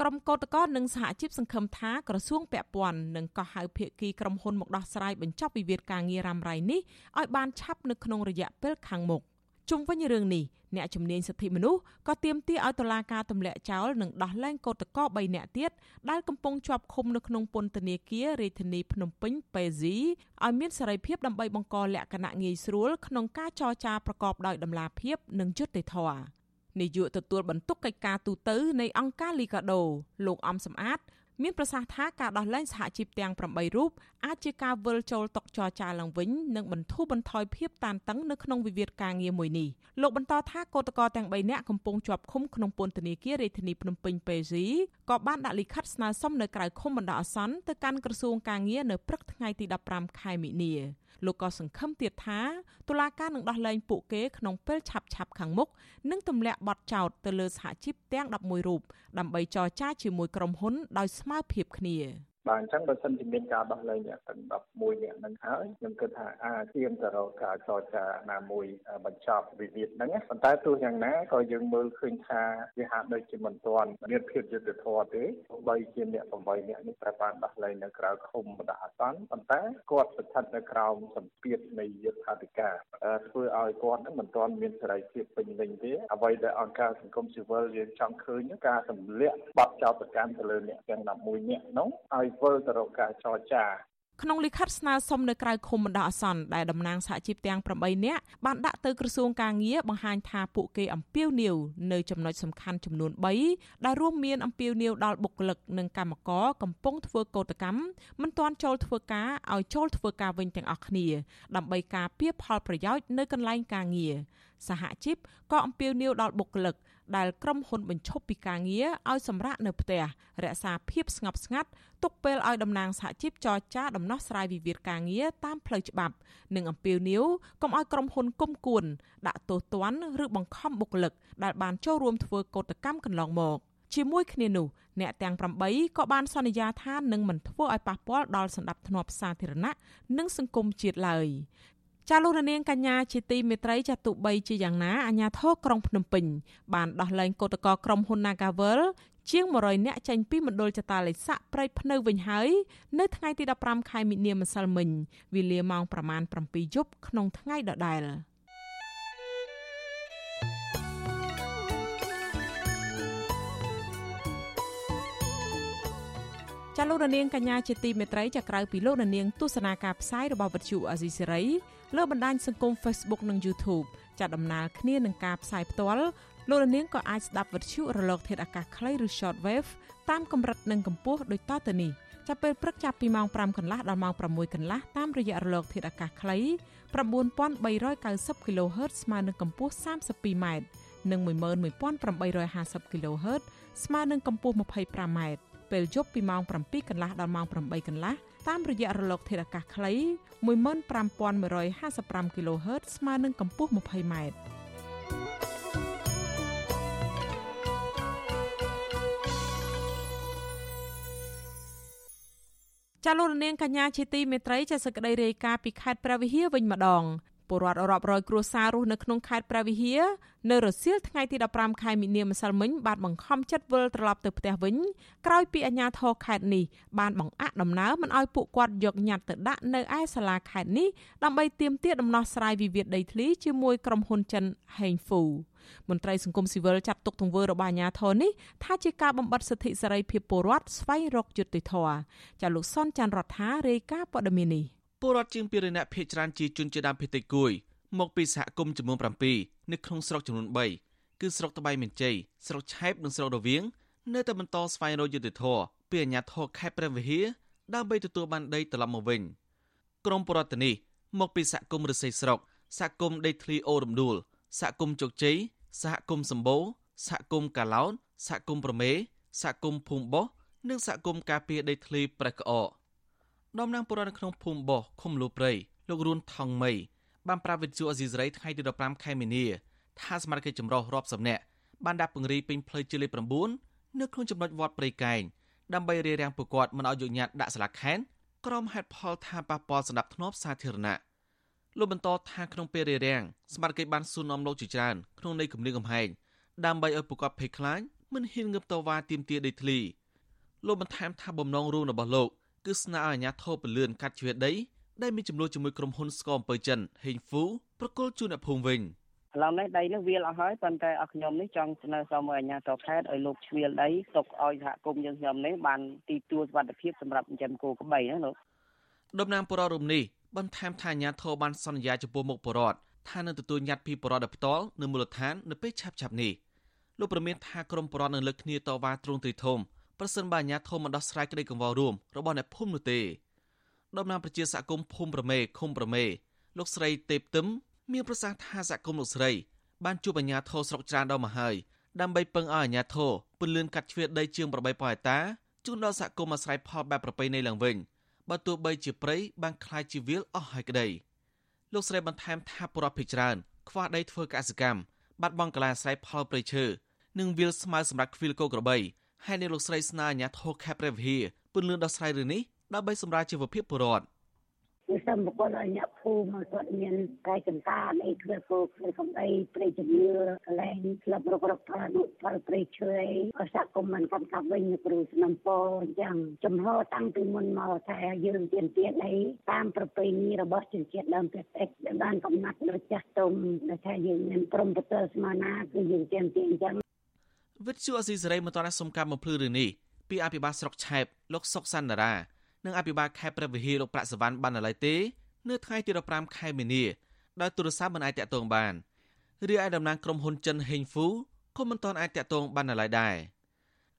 ក្រុមកោតក្រនិងសហជីពសង្ឃឹមថាក្រសួងពាក់ព័ន្ធនឹងកោះហៅភាគីក្រុមហ៊ុនមកដោះស្រាយបញ្ចប់វិវាទការងាររ៉ាំរ៉ៃនេះឲ្យបានឆាប់នៅក្នុងរយៈពេលខាងមុខជុំវិញរឿងនេះអ្នកជំនាញសិទ្ធិមនុស្សក៏ទាមទារឲ្យតុលាការទម្លាក់ចោលនិងដោះលែងកោតក្រ3នាក់ទៀតដែលកំពុងជាប់ឃុំនៅក្នុងពន្ធនាគាររាជធានីភ្នំពេញប៉េស៊ីឲ្យមានសេរីភាពដើម្បីបង្កលក្ខណៈងាយស្រួលក្នុងការចរចាប្រកបដោយតម្លាភាពនិងយុត្តិធម៌ នាយកទទួលបន្ទុកកិច្ចការទូតនៃអង្គការលីកាដូលោកអំសំអាតមានប្រសាសន៍ថាការដោះលែងសហជីពទាំង8រូបអាចជាការវិលចូលតុចរចាឡើងវិញនិងបន្ធូរបន្ថយភាពតានតឹងនៅក្នុងវិវាទការងារមួយនេះលោកបន្តថាកោតក្រទាំង3នាក់កំពុងជាប់ឃុំក្នុងពន្ធនាគាររាជធានីភ្នំពេញពេស៊ីក៏បានដាក់លិខិតស្នើសុំនៅក្រៅឃុំបណ្ដោះអាសន្នទៅកាន់ក្រសួងការងារនៅព្រឹកថ្ងៃទី15ខែមិនិនាលោកក៏សង្ឃឹមទៀតថាតុលាការនឹងដោះលែងពួកគេក្នុងពេលឆាប់ឆាប់ខាងមុខនិងទម្លាក់បទចោទទៅលើសហជីពទាំង11រូបដើម្បីចរចាជាមួយក្រុមហ៊ុនដោយស្មើភាពគ្នា បាទអញ្ចឹងបើសិនជាមានការដោះលែងអ្នកទាំង11អ្នកហ្នឹងហើយខ្ញុំគិតថាអាចទៀមទៅរកការចរចាណាមួយបញ្ចប់វិវាទហ្នឹងប៉ុន្តែទោះយ៉ាងណាក៏យើងមើលឃើញថាវាហាក់ដូចជាមិនទាន់មានភាពយុត្តិធម៌ទេបីជាអ្នក8អ្នកនេះត្រូវបានដោះលែងនៅក្រៅឃុំបណ្ដោះអាសន្នប៉ុន្តែគាត់ស្ថិតនៅក្រោមសម្ពាធនៃយុត្ថាធិការធ្វើឲ្យគាត់ហ្នឹងមិនទាន់មានសេរីភាពពេញលេញទេអ្វីដែលអង្គការសង្គមស៊ីវិលយើងចង់ឃើញការទម្លាក់បទចោទប្រកាន់ទៅលើអ្នកទាំង11អ្នកនោះឲ្យវិលទៅរកការចរចាក្នុងលិខិតស្នើសុំនៅក្រៅឃុំបណ្ដោះអាសន្នដែលតំណាងសហជីពទាំង8នាក់បានដាក់ទៅក្រសួងការងារបង្ហាញថាពួកគេអំពាវនាវនៅចំណុចសំខាន់ចំនួន3ដែលរួមមានអំពាវនាវដល់បុគ្គលិកនិងកម្មករកំពុងធ្វើកោតកម្មមិនទាន់ចូលធ្វើការឲ្យចូលធ្វើការវិញទាំងអស់គ្នា ដើម្បីការពារផលប្រយោជន៍នៅកន្លែងការងារសហជីពក៏អំពាវនាវដល់បុគ្គលិក ដែលក្រុមហ៊ុនបញ្ឈប់ពីការងារឲ្យសម្រាកនៅផ្ទះរក្សាភាពស្ងប់ស្ងាត់ទុកពេលឲ្យតំណាងសហជីពចរចាដំណោះស្រាយវិវាទការងារតាមផ្លូវច្បាប់ និងអំពាវនាវកុំឲ្យក្រុមហ៊ុនគុំគួនដាក់ទោសទណ្ឌឬបង្ខំបុគ្គលិកដែលបានចូលរួមធ្វើកោតកម្មកន្លងមកជាមួយគ្នានោះអ្នកទាំង8ក៏បានសន្យាថានឹងមិនធ្វើឲ្យប៉ះពាល់ដល់សន្តិភាពសាធារណៈនិងសង្គមជាតិឡើយ ចាលោករនាងកញ្ញាជាទីមេត្រីចាទុបីជាយ៉ាងណាអាញាធរក្រុងភ្នំពេញបានដោះលែងកោតក្រក្រុមហ៊ុន Nagavel ជាង100នាក់ចេញពីមណ្ឌលចតាលេខព្រៃភ្នៅវិញហើយនៅថ្ងៃទី15ខែមិនិនាម្សិលមិញវេលាម៉ោងប្រមាណ7យប់ក្នុងថ្ងៃដដែលចាលោករនាងកញ្ញាជាទីមេត្រីចាក្រៅពីលោករនាងទស្សនាការផ្សាយរបស់វិទ្យុអាស៊ីសេរី លើបណ្ដាញសង្គម Facebook និង YouTube ចាត់ដំណើរគ្នានឹងការផ្សាយផ្ទាល់លោករនាងក៏អាចស្ដាប់វិទ្យុរលកធាតុអាកាសខ្លីឬ Shortwave តាមកម្រិតនិងកម្ពស់ដូចតទៅនេះចាប់ពេលព្រឹកចាប់ពីម៉ោង5កន្លះដល់ម៉ោង6កន្លះតាមរយៈរលកធាតុអាកាសខ្លី9390 kHz ស្មើនឹងកម្ពស់ 32m និង11850 kHz ស្មើនឹងកម្ពស់ 25m ពេលយប់ពីម៉ោង7កន្លះដល់ម៉ោង8កន្លះ តាមរយៈរលកធាតុអាកាសខ្លី15155 kHz ស្មើនឹងកម្ពស់ 20m ចាលោករនាងកញ្ញាជាទីមេត្រីចាសក្តីរាយការណ៍ពីខេត្តព្រះវិហារវិញម្ដង ពលរដ្ឋរាប់រយគ្រួសាររស់នៅក្នុងខេត្តព្រះវិហារនៅរសៀលថ្ងៃទី15ខែមីនាម្សិលមិញបានបង្ខំចិត្តវិលត្រឡប់ទៅផ្ទះវិញក្រោយពីអាជ្ញាធរខេត្តនេះបានបង្អាក់ដំណើរមិនឲ្យពួកគាត់យកញត្តិទៅដាក់នៅឯសាលាខេត្តនេះដើម្បីទាមទារដំណោះស្រាយវិវាទដីធ្លីជាមួយក្រុមហ៊ុនចិនហេងហ្វូមន្ត្រីសង្គមស៊ីវិលចាត់ទុកទង្វើរបស់អាជ្ញាធរនេះថាជាការបំបិទសិទ្ធិសេរីភាពពលរដ្ឋស្វែងរកយុត្តិធម៌ចាលោកសុនច័ន្ទរដ្ឋារាយការណ៍ព័ត៌មាននេះ ពលរដ្ឋជាង2រនាក់ភៀសច្រើនជាជនជាដើមភេតិគួយមកពីសហគមន៍ចំនួន7នៅក្នុងស្រុកចំនួន3គឺស្រុកត្បៃមានជ័យស្រុកឆែបនិងស្រុករវៀងនៅតែបន្តស្វែងរកយុត្តិធម៌ពីអាជ្ញាធរខេត្តព្រះវិហារដើម្បីទទួលបានដីត្រឡប់មកវិញក្រមបរដ្ឋនេះមកពីសហគមន៍រិស័យស្រុកសហគមន៍ដីធ្លីអូរំដួលសហគមន៍ជោគជ័យសហគមន៍សម្បូរសហគមន៍កាឡោនសហគមន៍ប្រមេសហគមន៍ភូមិបោះនិងសហគមន៍ការពារដីធ្លីប្រេះក្អក ដំណាងបុរដ្ឋនៅក្នុងភូមិបោះឃុំលូព្រៃលោករួនថងមីបានប្រាប់វិទ្យុអេស៊ីសរ៉ៃថ្ងៃទី15ខែមីនាថាសមាជិកចម្រុះរាប់សិបនាក់បានដាក់ពង្រាយពេញផ្លូវជាលេខ9នៅក្នុងចំណុចវត្តព្រៃកែងដើម្បីរារាំងពួកគាត់មិនឲ្យយកញត្តិដាក់ស្លាកខែនក្រុមហេតុផលថាប៉ះពាល់សណ្ដាប់ធ្នាប់សាធារណៈលោកបន្តថាក្នុងពេលរារាំងសមាជិកបានសួរនាំលោកជាច្រើនក្នុងន័យគម្រាមកំហែងដើម្បីឲ្យពួកគាត់ភ័យខ្លាចមិនហ៊ានងើបតវ៉ាទាមទារដីធ្លីលោកបន្ថែមថាបំណងរួមរបស់លោក គឺស្នើឲ្យអាជ្ញាធរពលឿនកាត់ជ្រឿដីដែលមានចំនួនជាមួយក្រុមហ៊ុនស្ករអំពើចិនហេងហ្វូប្រគល់ជូនអ្នកភូមិវិញហឡូវនេះដីនេះវាលអស់ហើយប៉ុន្តែអស់ខ្ញុំនេះចង់ស្នើសុំឲ្យអាជ្ញាធរខេត្តឲ្យលោកជ្រៀលដីទុកឲ្យសហគមន៍យើងខ្ញុំនេះបានទីទួលសុវត្ថិភាពសម្រាប់ចិញ្ចឹមគោក្របីណាលោកដំណាងបរិរមនេះបន្ថែមថាអាញាធរបានសន្យាចំពោះមុខបរដ្ឋថានឹងទទួលញត្តិពីបរដ្ឋដោយផ្ទាល់នៅមូលដ្ឋាននៅពេលឆាប់ៗនេះលោកប្រមានថាក្រមបរដ្ឋនឹងលើកគ្នាតវ៉ាទ្រង់ទ្រីធំ ប្រសិនបើអាញាធរមិនដោះស្រាយក្តីកង្វល់រួមរបស់អ្នកភូមិនោះទេដំណាងប្រជាសហគមន៍ភូមិប្រមេឃុំប្រមេលោកស្រីទេពទឹមមានប្រសាសន៍ថាសហគមន៍លោកស្រីបានជួបអាញាធរស្រុកច្រានដល់មកហើយដើម្បីពឹងឲ្យអាញាធរពន្លឿនកាត់ជ្រៀតដីជាង8ប៉ហិតាជូនដល់សហគមន៍អាស្រ័យផលបែបប្រពៃណីឡើងវិញបើទោះបីជាព្រៃបានคล้ายជាវាលអស់ហើយក្តីលោកស្រីបន្ថែមថាបរិបភិច្រើនខ្វះដីធ្វើកសិកម្មបាត់បង់កន្លែងអាស្រ័យផលព្រៃឈើនិងវាលស្មៅសម្រាប់ខ្វៀលគោក្របី ហើយនៅលោកស្រីស្នើអាជ្ញាធរខេត្តព្រះវិហារពន្លឿនដោះស្រាយរឿងនេះដើម្បីសម្រាលជីវភាពពលរដ្ឋគឺសូមបកលឲ្យអ្នកភូមិគាត់មានកាយចន្តាអីធ្វើគោធ្វើកំដីព្រៃជំនឿកលែងក្លឹបរករកផលនោះផលព្រៃឈើអីក៏សហគមន៍មិនកំកាប់វិញនៅគ្រូស្នំពោអញ្ចឹងចំហតាំងពីមុនមកថាយើងទៀនទៀនអីតាមប្រពៃណីរបស់ជនជាតិដើមភាគតិចដែលបានកំណត់ដោយចាស់ទុំដែលថាយើងមានព្រមប្រទល់ស្មារណាគឺយើងទៀនទៀនអញ្ចឹង វិទ្យុអស៊ីសេរីមិនតន់សុំការបំភ្លឺរឿងនេះពីអភិបាលស្រុកឆែបលោកសុកសាន់តារានិងអភិបាលខេត្តព្រះវិហារលោកប្រាក់សវណ្ណបាននៅឡើយទេនៅថ្ងៃទី15ខែមីនាដោយទូរស័ព្ទមិនអាចតាក់ទងបានរីឯតំណាងក្រុមហ៊ុនចិនហេងហ្វូក៏មិនទាន់អាចតាក់ទងបាននៅឡើយដែរ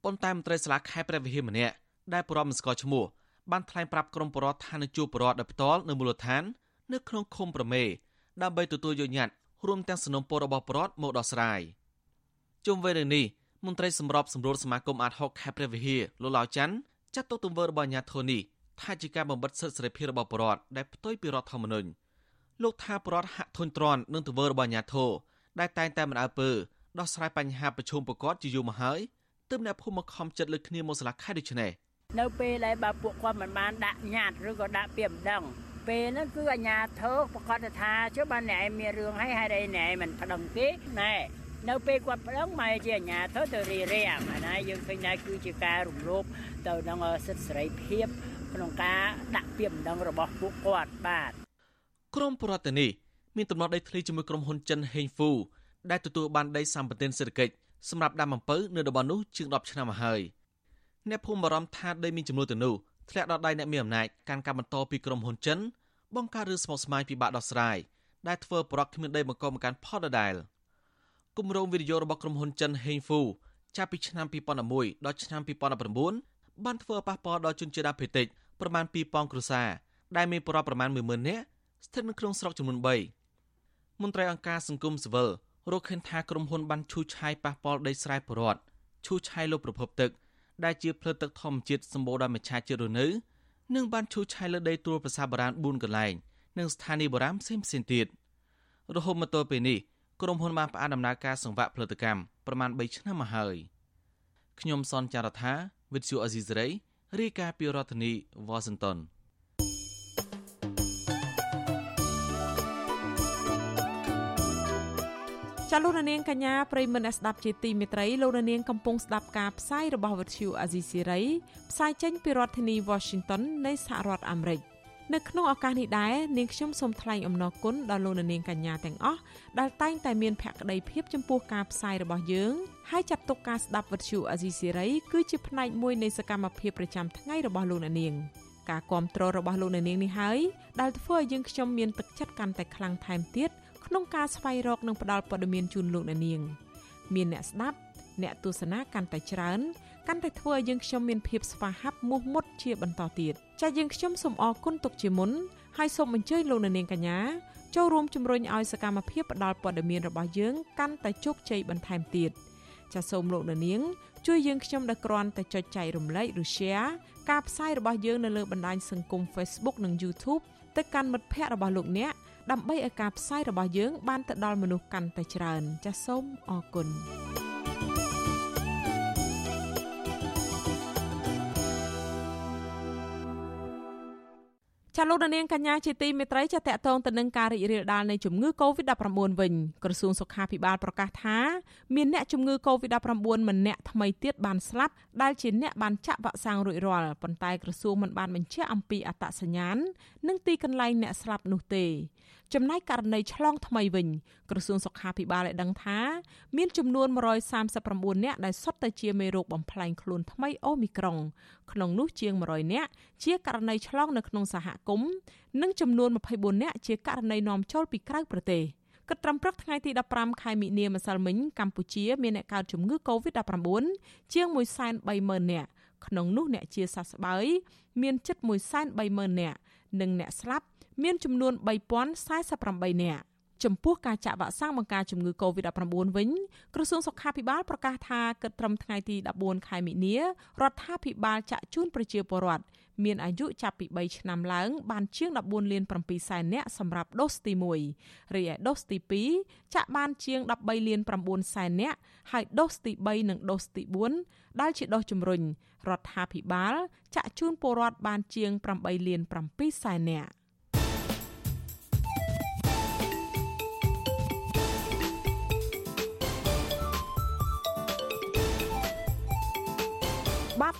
ប៉ុន្តែមន្ត្រីសាលាខេត្តព្រះវិហារម្នាក់ដែលប្រមមិនស្គាល់ឈ្មោះបានថ្លែងប្រាប់ក្រុមបរិវត្តថានឹងជួបបរិវត្តដោយផ្ទាល់នៅមូលដ្ឋាន នៅក្នុងឃុំប្រមេដើម្បីទទួលយកញត្តិរួមទាំងសំណុំពររបស់បរិវត្តមកដោះស្រាយជុំវិញរឿងនេះ មន្ត្រីសម្របសម្រួលសមាគមអាត6ខេត្តព្រះវិហារលោកឡាវច័ន្ទចាត់ទុកទង្វើរបស់អាញាធរនេះថាជាការបំបិទសិទ្ធិសេរីភាពរបស់ប្រជាពលរដ្ឋដែលផ្ទុយពីរដ្ឋធម្មនុញ្ញលោកថាប្រជាពលរដ្ឋហាក់ធុញទ្រាន់នឹងទង្វើរបស់អាញាធរដែលតែងតែមិនអើពើដោះស្រាយបញ្ហាប្រឈមប្រកបជាយូរមកហើយទើបអ្នកភូមិមកខំចិត្តលើគ្នាមកស្លាកខែដូចនេះនៅពេលដែលបើពួកគាត់មិនបានដាក់ញត្តិឬក៏ដាក់ពាក្យម្ដងពេលហ្នឹងគឺអាញាធរប្រកាសថាចុះបានអ្នកឯងមានរឿងហើយហេតុអីអ្នកឯងមិនប្តឹងគេណែ នៅពេលគាត់ប្តឹងមកជាអាញាធរទៅរៀបរៀងអាណាយើងឃើញថាគឺជាការរំលោភទៅនឹងសិទ្ធិសេរីភាពក្នុងការដាក់ពាក្យបណ្ដឹងរបស់ពួកគាត់បាទក្រមប្រតិនេះមានទំនាស់ដីធ្លីជាមួយក្រុមហ៊ុនចិនហេងហ្វូដែលទទួលបានដីសម្បត្តិសេដ្ឋកិច្ចសម្រាប់ដាំអំពៅនៅតំបន់នោះជាង10ឆ្នាំមកហើយអ្នកភូមិបារម្ភថាដីមានចំនួនទៅនោះធ្លាក់ដល់ដៃអ្នកមានអំណាចកាន់កាប់បន្តពីក្រុមហ៊ុនចិនបង្កើតរឿងស្មុគស្មាញពិបាកដោះស្រាយដែលធ្វើប្រកគ្មានដីបង្កមកកាន់ផលដដែល គម្រោងវិនិយោគរបស់ក្រុមហ៊ុនចិនហេងហ្វូចាប់ពីឆ្នាំ2011ដល់ឆ្នាំ2019បានធ្វើប៉ះពាល់ដល់ជនជាតិដើមភាគតិចប្រមាណ2000គ្រួសារដែលមានប្រវត្តិប្រមាណ10000នាក់ស្ថិតនៅក្នុងស្រុកចំនួន3មន្ត្រីអង្គការសង្គមស៊ីវិលរកឃើញថាក្រុមហ៊ុនបានឈូសឆាយប៉ះពាល់ដីស្រែប្រវត្តិឈូសឆាយលើប្រភពទឹកដែលជាផ្លូវទឹកធម្មជាតិសម្បូរដោយមច្ឆជាតិរស់នៅនិងបានឈូសឆាយលើដីទួលប្រាសាទបុរាណ4កន្លែងនិងស្ថានីយ៍បុរាណផ្សេងផ្សេងទៀតរហូតមកទល់ពេលនេះ ក្រុមហ៊ុនបានផ្អាកដំណើរការសង្វាក់ផលិតកម្មប្រមាណ3ឆ្នាំមកហើយខ្ញុំសនចាររថាវិទ្យុអេស៊ីសរ៉ៃរាយការណ៍ពីរដ្ឋធានីវ៉ាស៊ីនតោនចាលោកនាងកញ្ញាប្រិមមអ្នកស្ដាប់ជាទីមេត្រីលោកនាងកំពុងស្ដាប់ការផ្សាយរបស់វិទ្យុអាស៊ីសេរីផ្សាយចេញពីរដ្ឋធានី Washington នៃសហរដ្ឋអាមេរិក។ នៅក្នុងឱកាសនេះដែរនាងខ្ញុំសូមថ្លែងអំណរគុណដល់លោកនាងកញ្ញាទាំងអស់ដែលតែងតែមានភក្ដីភាពចំពោះការផ្សាយរបស់យើងហើយចាត់ទុកការស្ដាប់វិទ្យុអាស៊ីសេរីគឺជាផ្នែកមួយនៃសកម្មភាពប្រចាំថ្ងៃរបស់លោកនាងការគ្រប់គ្រងរបស់លោកនាងនេះហើយដែលធ្វើឲ្យយើងខ្ញុំមានទឹកចិត្តកាន់តែខ្លាំងថែមទៀតក្នុងការស្វែងរកនិងផ្តល់ព័ត៌មានជូនលោកនាង មានអ្នកស្ដាប់អ្នកទស្សនាកាន់តែច្រើន កាន់តែធ្វើឲ្យយើងខ្ញុំមានភាពស្វាហាប់មោះមុតជាបន្តទៀតចា៎យើងខ្ញុំសូមអរគុណទុកជាមុនហើយសូមអញ្ជើញលោកនាងកញ្ញាចូលរួមជំរុញឲ្យសកម្មភាពផ្តល់ព័ត៌មានរបស់យើងកាន់តែជោគជ័យបន្ថែមទៀតចាសសូមលោកនាងជួយយើងខ្ញុំដល់គ្រាន់តែចុចចែករំលែកឬ share ការផ្សាយរបស់យើងនៅលើបណ្ដាញសង្គម Facebook និង YouTube ទៅកាន់មិត្តភ័ក្តិរបស់លោកអ្នកដើម្បីឲ្យការផ្សាយរបស់យើងបានទៅដល់មនុស្សកាន់តែច្រើនចាសសូមអរគុណ ចចាលោកនាងកញ្ញាជាទីមេត្រីចាតកតងទៅនឹងការរីករាលដាលនៃជំងឺ Covid-19 វិញក្រសួងសុខាភិបាលប្រកាសថាមានអ្នកជំងឺ Covid-19 ម្នាក់ថ្មីទៀតបានស្លាប់ដែលជាអ្នកបានចាក់វ៉ាក់សាំងរួចរាល់ប៉ុន្តែក្រសួងមិនបានបញ្ជាក់អំពីអត្តសញ្ញាណនិងទីកន្លែងអ្នកស្លាប់នោះទេ ចំណែកករណីឆ្លងថ្មីវិញក្រសួងសុខាភិបាលបានដឹងថាមានចំនួន139នាក់ដែលសុទ្ធតែជាមេរោគបំផ្លែងខ្លួនថ្មីអូមីក្រុង ក្នុងនោះជាង100នាក់ជាករណីឆ្លងនៅក្នុងសហគមន៍និងចំនួន24នាក់ជាករណីនាំចូលពីក្រៅប្រទេសគិតត្រឹមព្រឹកថ្ងៃទី15ខែមិនិនាម្សិលមិញកម្ពុជាមានអ្នកកើតជំងឺ Covid-19 ជាង130,000នាក់ក្នុងនោះអ្នកជាសះស្បើយមានជិត130,000នាក់និងអ្នកស្លាប់ មានចំនួន3048នាក់ចំពោះការចាក់វ៉ាក់សាំងបង្ការជំងឺ Covid-19 វិញក្រសួងសុខាភិបាលប្រកាសថាគិតត្រឹមថ្ងៃទី14ខែមិនិនារដ្ឋាភិបាលចាក់ជូនប្រជាពលរដ្ឋមានអាយុចាប់ពី3ឆ្នាំឡើង បានជាង14លាន7សែននាក់សម្រាប់ដូសទី1រីឯដូសទី2ចាក់បានជាង13លាន9សែននាក់ហើយដូសទី3និងដូសទី4ដែលជាដូសជំរុញរដ្ឋាភិបាលចាក់ជូនពលរដ្ឋបានជាង8លាន7សែននាក់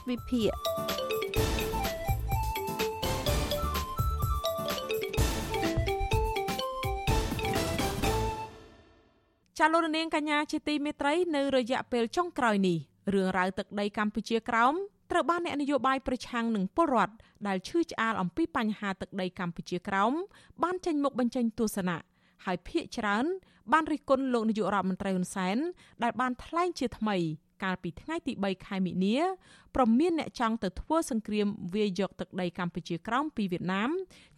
វិភាគចាលោកនាងកញ្ញាជាទីមេត្រីនៅរយៈពេលចុងក្រោយនេះរឿងរ៉ាវទឹកដីកម្ពុជាក្រោមត្រូវបានអ្នកនយោបាយប្រឆាំងនឹងពលរដ្ឋដែលឈឺឆ្អាលអំពីបញ្ហាទឹកដីកម្ពុជាក្រោមបានចេញមុខបញ្ចេញទស្សនៈហើយភាកច្រើនបានរិះគន់លោកនាយករដ្ឋមន្ត្រីហ៊ុនសែនដែលបានថ្លែងជាថ្មី កាលពីថ្ងៃទី3ខែមិនិនាប្រមានអ្នកចង់ទៅធ្វើសង្គ្រាមវាយយកទឹកដីកម្ពុជាក្រោមពីវៀតណាម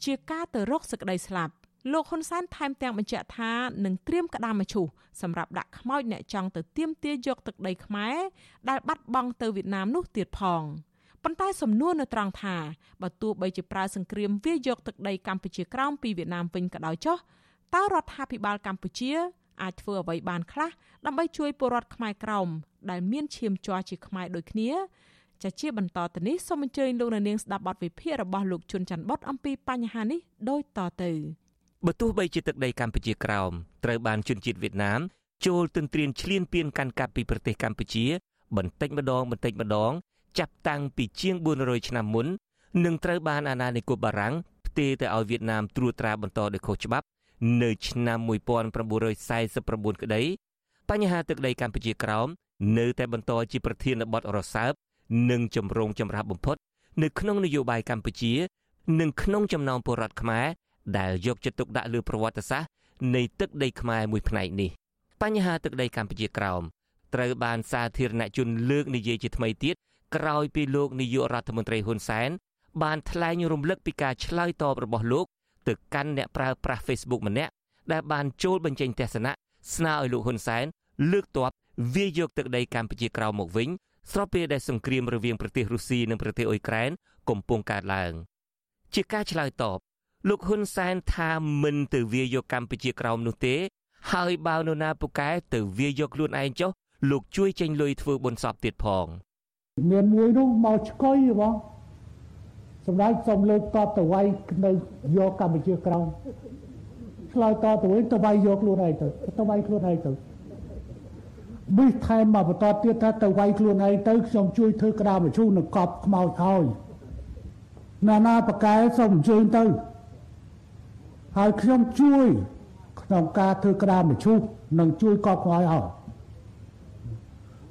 ជាការទៅរកសេចក្តីស្លាប់លោកហ៊ុនសែនថែមទាំងបញ្ជាក់ថានឹងត្រៀមក្តារមឈូសសម្រាប់ដាក់ខ្មោចអ្នកចង់ទៅទាមទារយកទឹកដីខ្មែរដែលបាត់បង់ទៅវៀតណាមនោះទៀតផងប៉ុន្តែសំណួរនៅត្រង់ថាបើទោះបីជាប្រើសង្គ្រាមវាយកទឹកដីកម្ពុជាក្រោមពីវៀតណាមវិញក៏ដោយចុះតើរដ្ឋាភិបាលកម្ពុជា អាចធ្វើអ្វីបានខ្លះដើម្បីជួយពលរដ្ឋខ្មែរក្រោមដែលមានឈាមជ័រជាខ្មែរដូចគ្នាចាជាបន្តទៅនេះសូមអញ្ជើញលោកនាងស្ដាប់បទវិភាគរបស់លោកជុនច័ន្ទបុតអំពីបញ្ហានេះដូចតទៅបើទោះបីជាទឹកដីកម្ពុជាក្រោមត្រូវបានជនជាតិវៀតណាមចូលទន្ទ្រានឈ្លានពានកាន់កាប់ពីប្រទេសកម្ពុជា បន្តិចម្ដងបន្តិចម្ដង ចាប់តាំងពីជាង400ឆ្នាំមុននឹងត្រូវបានអាណានិគមបារាំងផ្ទេរទៅឲ្យវៀតណាមត្រួតត្រាបន្តដោយខុសច្បាប់ នៅឆ្នាំ1949ក្តីបញ្ហាទឹកដីកម្ពុជាក្រោមនៅតែបន្តជាប្រធានបទរសើបនិងចម្រូងចម្រាសបំផុត នៅក្នុងនយោបាយកម្ពុជា និងក្នុងចំណោមពលរដ្ឋខ្មែរដែលយកចិត្តទុកដាក់លើប្រវត្តិសាស្ត្រនៃទឹកដីខ្មែរមួយផ្នែកនេះបញ្ហាទឹកដីកម្ពុជាក្រោមត្រូវបានសាធារណជនលើកនិយាយជាថ្មីទៀតក្រោយពីលោកនាយករដ្ឋមន្ត្រីហ៊ុនសែនបានថ្លែងរំលឹកពីការឆ្លើយតបរបស់លោក ទៅកាន់អ្នកប្រើប្រាស់ Facebook ម្នាក់ដែលបានចូលបញ្ចេញទស្សនៈស្នើឲ្យលោកហ៊ុនសែនលើកទ័ពវាយយកទឹកដីកម្ពុជាក្រោមមកវិញស្របពេលដែលសង្គ្រាមរវាងប្រទេសរុស្ស៊ីនិងប្រទេសអ៊ុយក្រែនកំពុងកើតឡើងជាការឆ្លើយតបលោកហ៊ុនសែនថាមិនទៅវាយយកកម្ពុជាក្រោមនោះទេ ហើយបើនរណាពូកែទៅវាយយកខ្លួនឯងចុះលោកជួយចេញលុយធ្វើបុណ្យសពទៀតផងមានមួយនោះមកឆ្កុយបង សម្ដេចសូមលើកតបទៅវាយនៅយកកម្ពុជាក្រោមឆ្លើយតបទៅវិញទៅវាយយកខ្លួនឯងទៅទៅវាយខ្លួនឯងទៅប៊ីថែមមកបន្តទៀតថាទៅវាយខ្លួនឯងទៅខ្ញុំជួយធ្វើក្តារមឈូសនឹងកប់ខ្មោចហើយណានាបកែសូមអញ្ជើញទៅហើយខ្ញុំជួយក្នុងការធ្វើក្តារមឈូសនិងជួយកប់ខ្មោចហើយ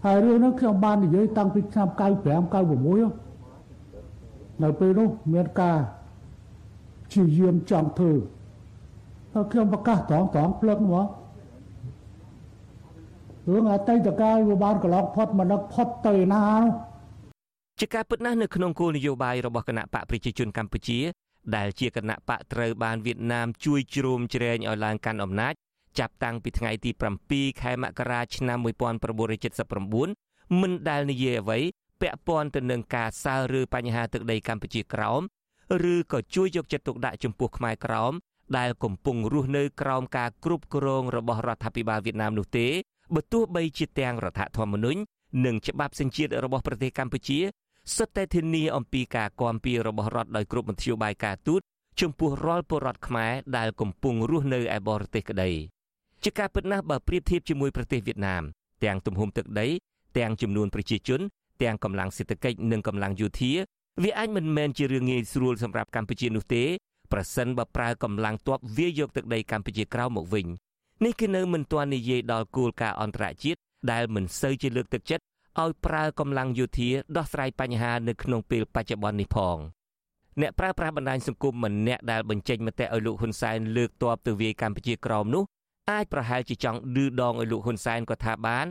ហើយរឿងនេះខ្ញុំបាននិយាយតាំងពីឆ្នាំ95 96 នៅពេលនោះមានការជាយាមចង់ធ្វើហើយខ្ញុំប្រកាសត្រង់ត្រង់ភ្លឹកមករឿងអតីតកាលវាបានកន្លងផុតមកនឹកផុតទៅណានោះជាការពិតណាស់នៅក្នុងគោលនយោបាយរបស់គណៈបកប្រជាជនកម្ពុជា ដែលជាគណៈបកត្រូវបានវៀតណាមជួយជ្រោមជ្រែងឲ្យឡើងកាន់អំណាចចាប់តាំងពីថ្ងៃទី7ខែមករាឆ្នាំ1979មិនដែលនិយាយអ្វី ពាក់ព័ន្ធទៅនឹងការសើឬបញ្ហាទឹកដីកម្ពុជាក្រោមឬក៏ជួយយកចិត្តទុកដាក់ចំពោះខ្មែរក្រោមដែលកំពុងរស់នៅក្រោមការគ្រប់គ្រងរបស់រដ្ឋាភិបាលវៀតណាមនោះទេបើទោះបីជាទាំងរដ្ឋធម្មនុញ្ញនិងច្បាប់សញ្ជាតិរបស់ប្រទេសកម្ពុជាសុទ្ធតែធានាអំពីការគាំពៀរបស់រដ្ឋដោយគ្រប់មធ្យោបាយការទូតចំពោះរាល់ពលរដ្ឋខ្មែរដែលកំពុងរស់នៅឯបរទេសក្តីជាការពិតណាស់បើប្រៀបធៀបជាមួយប្រទេសវៀតណាមទាំងទំហំទឹកដីទាំងចំនួនប្រជាជន ទាំងកម្លាំងសេដ្ឋកិច្ចនិងកម្លាំងយោធាវាអាចមិនមែនជារឿងងាយស្រួលសម្រាប់កម្ពុជានោះទេប្រសិនបើប្រើកម្លាំងទ័ពវាយកទឹកដីកម្ពុជាក្រោមមកវិញនេះគឺនៅមិនទាន់និយាយដល់គោលការណ៍អន្តរជាតិដែលមិនសូវជាលើកទឹកចិត្តឲ្យប្រើកម្លាំងយោធាដោះស្រាយបញ្ហានៅក្នុងពេលបច្ចុប្បន្ននេះផងអ្នកប្រើប្រាស់បណ្ដាញសង្គមម្នាក់ដែលបញ្ចេញមតិឲ្យលោកហ៊ុនសែនលើកទ័ពទៅវាយកម្ពុជាក្រោមនោះអាចប្រហែលជាចង់ឌឺដងឲ្យលោកហ៊ុនសែនក៏ថាបាន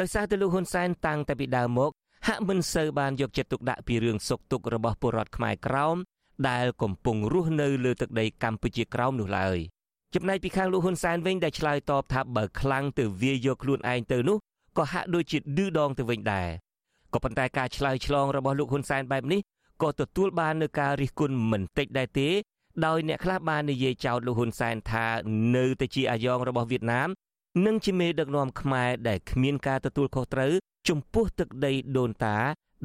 ដោយសារតែលោកហ៊ុនសែនតាំងតែពីដើមមក ហាក់មិនសូវបានយកចិត្តទុកដាក់ពីរឿងសុខទុក្ខរបស់ពលរដ្ឋខ្មែរក្រោមដែលកំពុងរស់នៅលើទឹកដីកម្ពុជាក្រោមនោះឡើយចំណែកពីខាងលោកហ៊ុនសែនវិញដែលឆ្លើយតបថាបើខ្លាំងទៅវាយកខ្លួនឯងទៅនោះក៏ហាក់ដូចជាឌឺដងទៅវិញដែរក៏ប៉ុន្តែការឆ្លើយឆ្លងរបស់លោកហ៊ុនសែនបែបនេះក៏ទទួលបាននូវការរិះគន់មិនតិចដែរទេដោយអ្នកខ្លះបាននិយាយចោទលោកហ៊ុនសែនថានៅតែជាអាយ៉ងរបស់វៀតណាម និងជាមេដឹកនាំខ្មែរដែលគ្មានការទទួលខុសត្រូវចំពោះទឹកដីដូនតា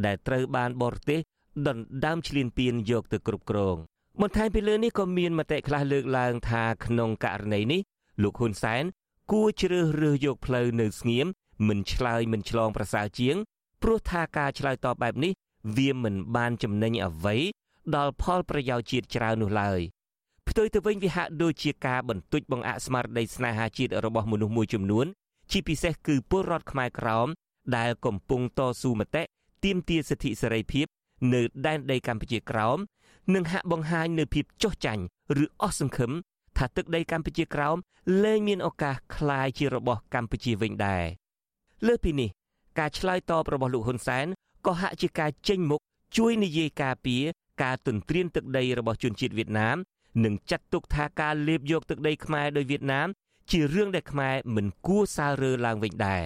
ដែលត្រូវបានបរទេសដណ្ដើមឈ្លានពានយកទៅគ្រប់គ្រងបន្ថែមពីលើនេះក៏មានមតិខ្លះលើកឡើងថាក្នុងករណីនេះលោកហ៊ុនសែនគួរជ្រើសរើសយកផ្លូវនៅស្ងៀមមិនឆ្លើយមិនឆ្លងប្រសើរជាងព្រោះថាការឆ្លើយតបបែបនេះ វាមិនបានចំណេញអ្វីដល់ផលប្រយោជន៍ជាតិច្រើននោះឡើយ ផ្ទុយទៅវិញវាហាក់ដូចជាការបន្ទុចបង្អាក់ស្មារតីស្នេហាជាតិរបស់មនុស្សមួយចំនួនជាពិសេសគឺពលរដ្ឋខ្មែរក្រោមដែលកំពុងតស៊ូមតិទាមទារសិទ្ធិសេរីភាពនៅដែនដីកម្ពុជាក្រោមនិងហាក់បង្ហាញនៅភាពចុះចាញ់ឬអស់សង្ឃឹមថាទឹកដីកម្ពុជាក្រោមលែងមានឱកាសคล้ายជារបស់កម្ពុជាវិញដែរលើសពីនេះការឆ្លើយតបរបស់លោកហ៊ុនសែនក៏ហាក់ជាការចេញមុខជួយនិយាយការពារការទន្ទ្រានទឹកដីរបស់ជនជាតិវៀតណាម និងចាត់ទុកថាការលេបយកទឹកដីខ្មែរដោយវៀតណាមជារឿងដែលខ្មែរមិនគួរសើរើឡើងវិញដែរ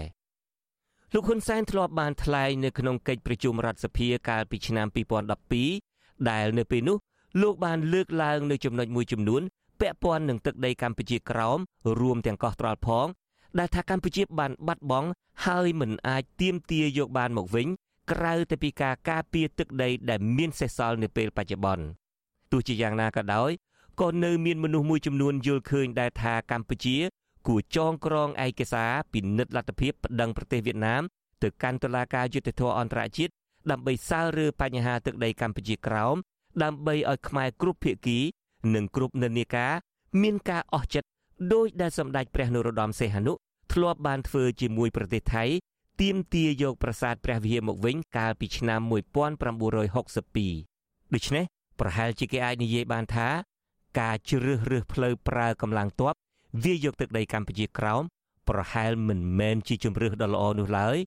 លោកហ៊ុនសែនធ្លាប់បានថ្លែងនៅក្នុងកិច្ចប្រជុំរដ្ឋសភាកាលពីឆ្នាំ2012ដែលនៅពេលនោះលោកបានលើកឡើងនៅចំណុចមួយចំនួនពាក់ព័ន្ធនឹងទឹកដីកម្ពុជាក្រោមរួមទាំងកោះត្រល់ផង ដែលថាកម្ពុជាបានបាត់បង់ហើយមិនអាចទាមទារយកបានមកវិញក្រៅតែពីការការពារទឹកដីដែលមានសេសសល់នៅពេលបច្ចុប្បន្នទោះជាយ៉ាងណាក៏ដោយ ក៏នៅមានមនុស្សមួយចំនួនយល់ឃើញដែរថាកម្ពុជាគួរចងក្រងឯកសារពិនិត្យលទ្ធភាពប្តឹងប្រទេសវៀតណាមទៅកាន់តុលាការយុត្តិធម៌អន្តរជាតិដើម្បីសើរើបញ្ហាទឹកដីកម្ពុជាក្រោមដើម្បីឲ្យខ្មែរគ្រប់ភាគី និងគ្រប់និន្នាការមានការអស់ចិត្តដោយដែលសម្ដេចព្រះនរោត្តមសីហនុធ្លាប់បានធ្វើជាមួយប្រទេសថៃទាមទារយកប្រាសាទព្រះវិហារមកវិញកាលពីឆ្នាំ1962ដូច្នេះប្រហែលជាគេអាចនិយាយបានថា ការជ្រើសរើសផ្លូវប្រើកម្លាំងទ័ពវាយកទឹកដីកម្ពុជាក្រោមប្រហែលមិនមែនជាជំរឿសដ៏ល្អនោះឡើយ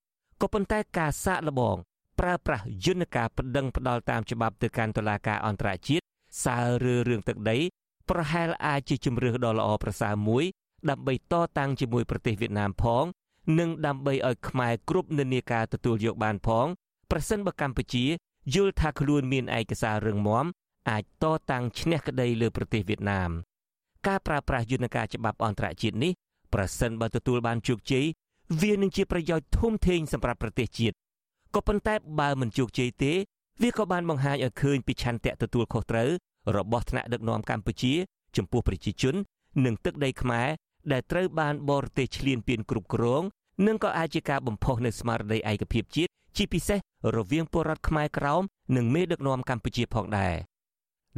ក៏ប៉ុន្តែការសាកល្បង ប្រើប្រាស់យន្តការប្តឹងផ្ដាល់តាមច្បាប់ទៅកាន់តុលាការអន្តរជាតិសើរើរឿងទឹកដី ប្រហែលអាចជាជំរឿសដ៏ល្អប្រសើរមួយ ដើម្បីតតាំងជាមួយប្រទេសវៀតណាមផង និងដើម្បីឲ្យខ្មែរគ្រប់និន្នាការទទួលយកបានផងប្រសិនបើកម្ពុជាយល់ថាខ្លួនមានឯកសាររឹងមាំ អាចតតាំងឈ្នះក្តីលើប្រទេសវៀតណាមការប្រើប្រាស់យន្តការច្បាប់អន្តរជាតិនេះប្រសិនបើទទួលបានជោគជ័យវានឹងជាប្រយោជន៍ធំធេងសម្រាប់ប្រទេសជាតិក៏ប៉ុន្តែបើមិនជោគជ័យទេ វាក៏បានបង្ហាញឲ្យឃើញពីឆន្ទៈទទួលខុសត្រូវរបស់ថ្នាក់ដឹកនាំកម្ពុជា ចំពោះប្រជាជន និងទឹកដីខ្មែរដែលត្រូវបានបរទេសឈ្លានពានគ្រប់គ្រងនិងក៏អាចជាការបំផុសនៅស្មារតីឯកភាពជាតិជាពិសេសរវាងពលរដ្ឋខ្មែរក្រោមនិងមេដឹកនាំកម្ពុជាផងដែរ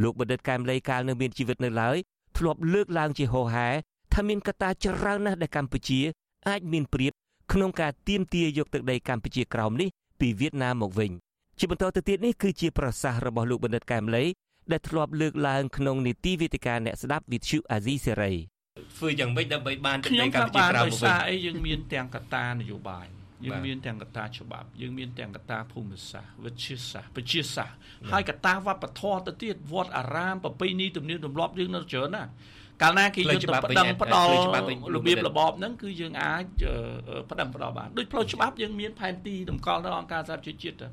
លោកបណ្ឌិតកែមលីកាលនៅមានជីវិតនៅឡើយធ្លាប់លើកឡើងជាហោហែថាមានកត្តាច្រើនណាស់ដែលកម្ពុជា អាចមានព្រៀបក្នុងការទាមទារយកទឹកដីកម្ពុជាក្រោមនេះពីវៀតណាមមកវិញជាបន្តទៅទៀតនេះគឺជាប្រសាសន៍របស់លោកបណ្ឌិតកែមលីដែលធ្លាប់លើកឡើងក្នុងនីតិវិទ្យាអ្នកស្ដាប់វិទ្យុអាស៊ីសេរីធ្វើយ៉ាងម៉េចដើម្បីបានទឹកដីកម្ពុជាក្រោមមកវិញខ្ញុំថាបានដោយសារអីយើងមានទាំងកត្តានយោបាយ យើងមានទាំងកត្តាច្បាប់យើងមានទាំងកត្តាភូមិសាស្ត្រវិទ្យាសាស្ត្រប្រជាសាស្ត្រហើយកត្តាវប្បធម៌ទៅទៀតវត្តអារាមប្រពៃណីទំនៀមទម្លាប់យើងនៅច្រើនណាកាលណាគេយកទៅប្តឹងផ្ដាល់របៀបរបបហ្នឹងគឺយើងអាចប្តឹងផ្ដាល់បានដូចផ្លូវច្បាប់យើងមានផែនទីតម្កល់នៅអង្គការសហប្រជាជាតិត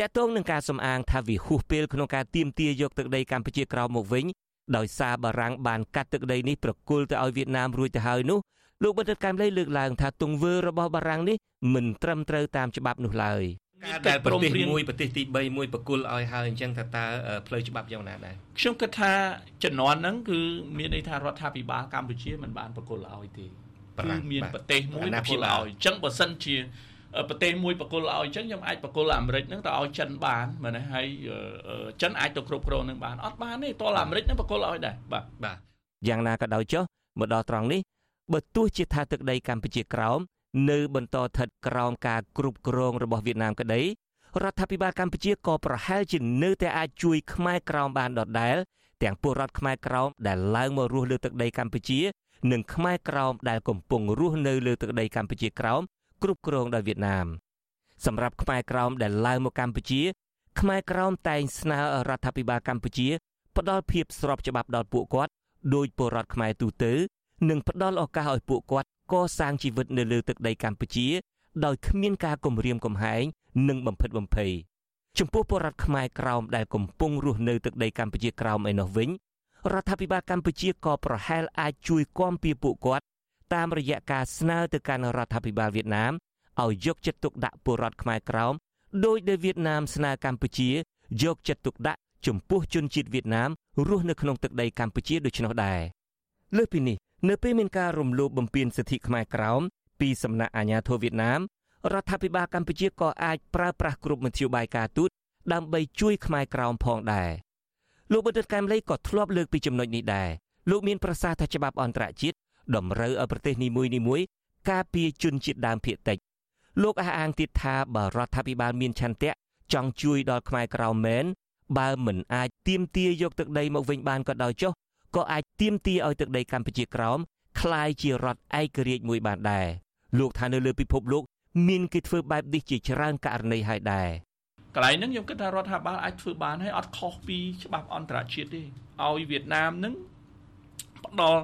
កតងនឹងការសំអាងថាវាហួសពេលក្នុងការទៀមទាយកទឹកដីកម្ពុជាក្រោមមកវិញដោយសារបារាំងបានកាត់ទឹកដីនេះប្រគល់ទៅឲ្យវៀតណាមរួចទៅហើយនោះ លោកបណ្ឌិតកែមលីលើកឡើងថាទង្វើរបស់បារាំងនេះមិនត្រឹមត្រូវតាមច្បាប់នោះឡើយការដែលប្រទេសមួយប្រទេសទី3មួយបកគលឲ្យហើយអញ្ចឹងថាតើផ្លូវច្បាប់យ៉ាងណាដែរខ្ញុំគិតថាជំនាន់ហ្នឹងគឺមានន័យថារដ្ឋាភិបាលកម្ពុជាមិនបានបកគលឲ្យទេគឺមានប្រទេសមួយបកគលឲ្យអញ្ចឹងបើសិនជាប្រទេសមួយបកគលឲ្យអញ្ចឹងខ្ញុំអាចបកគលអាមេរិកហ្នឹងទៅឲ្យចិនបានមែនទេហើយចិនអាចទៅគ្រប់គ្រងនឹងបានអត់បានទេតើអាមេរិកហ្នឹងបកគលឲ្យដែរបាទបាទយ៉ាងណាក៏ដោយចុះមកដល់ត្រង់នេះ បើទោះជាថាទឹកដីកម្ពុជាក្រោមនៅបន្តស្ថិតក្រោមការគ្រប់គ្រងរបស់វៀតណាមក្តីរដ្ឋាភិបាលកម្ពុជាក៏ប្រហែលជានៅតែអាចជួយខ្មែរក្រោមបានដដែលទាំងពលរដ្ឋខ្មែរក្រោមដែលឡើងមករស់លើទឹកដីកម្ពុជានិងខ្មែរក្រោមដែលកំពុងរស់នៅលើទឹកដីកម្ពុជាក្រោមគ្រប់គ្រងដោយវៀតណាមសម្រាប់ខ្មែរក្រោមដែលឡើងមកកម្ពុជាខ្មែរក្រោមតែងស្នើរដ្ឋាភិបាលកម្ពុជាផ្ដល់ភាពស្របច្បាប់ដល់ពួកគាត់ដោយពលរដ្ឋខ្មែរទូទៅ និងផ្ដល់ឱកាសឲ្យពួកគាត់កសាងជីវិតនៅលើទឹកដីកម្ពុជា ដោយគ្មានការគំរាមកំហែងនិងបំផិតបំភ័យចំពោះពលរដ្ឋខ្មែរក្រោមដែលកំពុងរស់នៅទឹកដីកម្ពុជាក្រោមឯនោះវិញរដ្ឋាភិបាលកម្ពុជាក៏ប្រហែលអាចជួយគាំពៀពួកគាត់តាមរយៈការស្នើទៅកាន់រដ្ឋាភិបាលវៀតណាមឲ្យយកចិត្តទុកដាក់ពលរដ្ឋខ្មែរក្រោមដោយដែលវៀតណាមស្នើកម្ពុជាយកចិត្តទុកដាក់ចំពោះជនជាតិវៀតណាមរស់នៅក្នុងទឹកដីកម្ពុជាដូច្នោះដែរ លើសពីនេះនៅពេលមានការរំលោភបំពានសិទ្ធិខ្មែរក្រោមពីសំណាក់អាជ្ញាធរវៀតណាមរដ្ឋាភិបាលកម្ពុជាក៏អាចប្រើប្រាស់គ្រប់មធ្យោបាយការទូតដើម្បីជួយខ្មែរក្រោមផងដែរលោកបណ្ឌិតកែមលីក៏ធ្លាប់លើកពីចំណុចនេះដែរលោកមានប្រសាសន៍ថាច្បាប់អន្តរជាតិតម្រូវឲ្យប្រទេសនីមួយៗការពារជនជាតិដើមភាគតិចលោកអះអាងទៀតថាបើរដ្ឋាភិបាលមានឆន្ទៈចង់ជួយដល់ខ្មែរក្រោមមែនបើមិនអាចទៀមទាយកទឹកដីមកវិញបានក៏ដោយចុះ ក៏អាចទៀមទាឲ្យទឹកដីកម្ពុជាក្រោមคล้ายជារដ្ឋឯករាជ្យមួយបានដែរលោកថានៅលើពិភពលោកមានគេធ្វើបែបនេះជាច្រើនករណីហើយដែរកន្លែងហ្នឹងខ្ញុំគិតថារដ្ឋាភិបាលអាចធ្វើបានហើយអត់ខុសពីច្បាប់អន្តរជាតិទេឲ្យវៀតណាមហ្នឹងផ្ដល់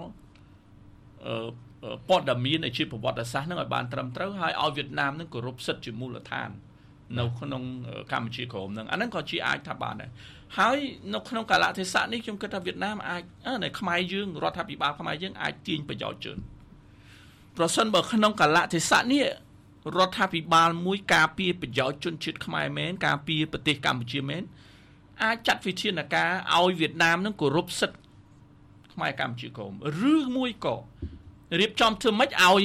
ព័ត៌មានឲ្យជាប្រវត្តិសាស្ត្រហ្នឹងឲ្យបានត្រឹមត្រូវហើយឲ្យវៀតណាមហ្នឹងគោរពសិទ្ធិជាមូលដ្ឋាននៅក្នុងកម្ពុជាក្រមហ្នឹងអាហ្នឹងក៏ជាអាចថាបានដែរ ហើយនៅក្នុងកាលៈទេសៈនេះខ្ញុំគិតថាវៀតណាមអាចនៅខ្មែរយើងរដ្ឋាភិបាលខ្មែរយើងអាចទាញប្រយោជន៍ជឿនប្រសិនបើក្នុងកាលៈទេសៈនេះរដ្ឋាភិបាលមួយការពារប្រយោជន៍ជនជាតិខ្មែរមែនការពារប្រទេសកម្ពុជាមែនអាចចាត់វិធានការឲ្យវៀតណាមនឹងគោរពសិទ្ធិខ្មែរកម្ពុជាក្រមឬមួយក៏រៀបចំធ្វើម៉េចឲ្យ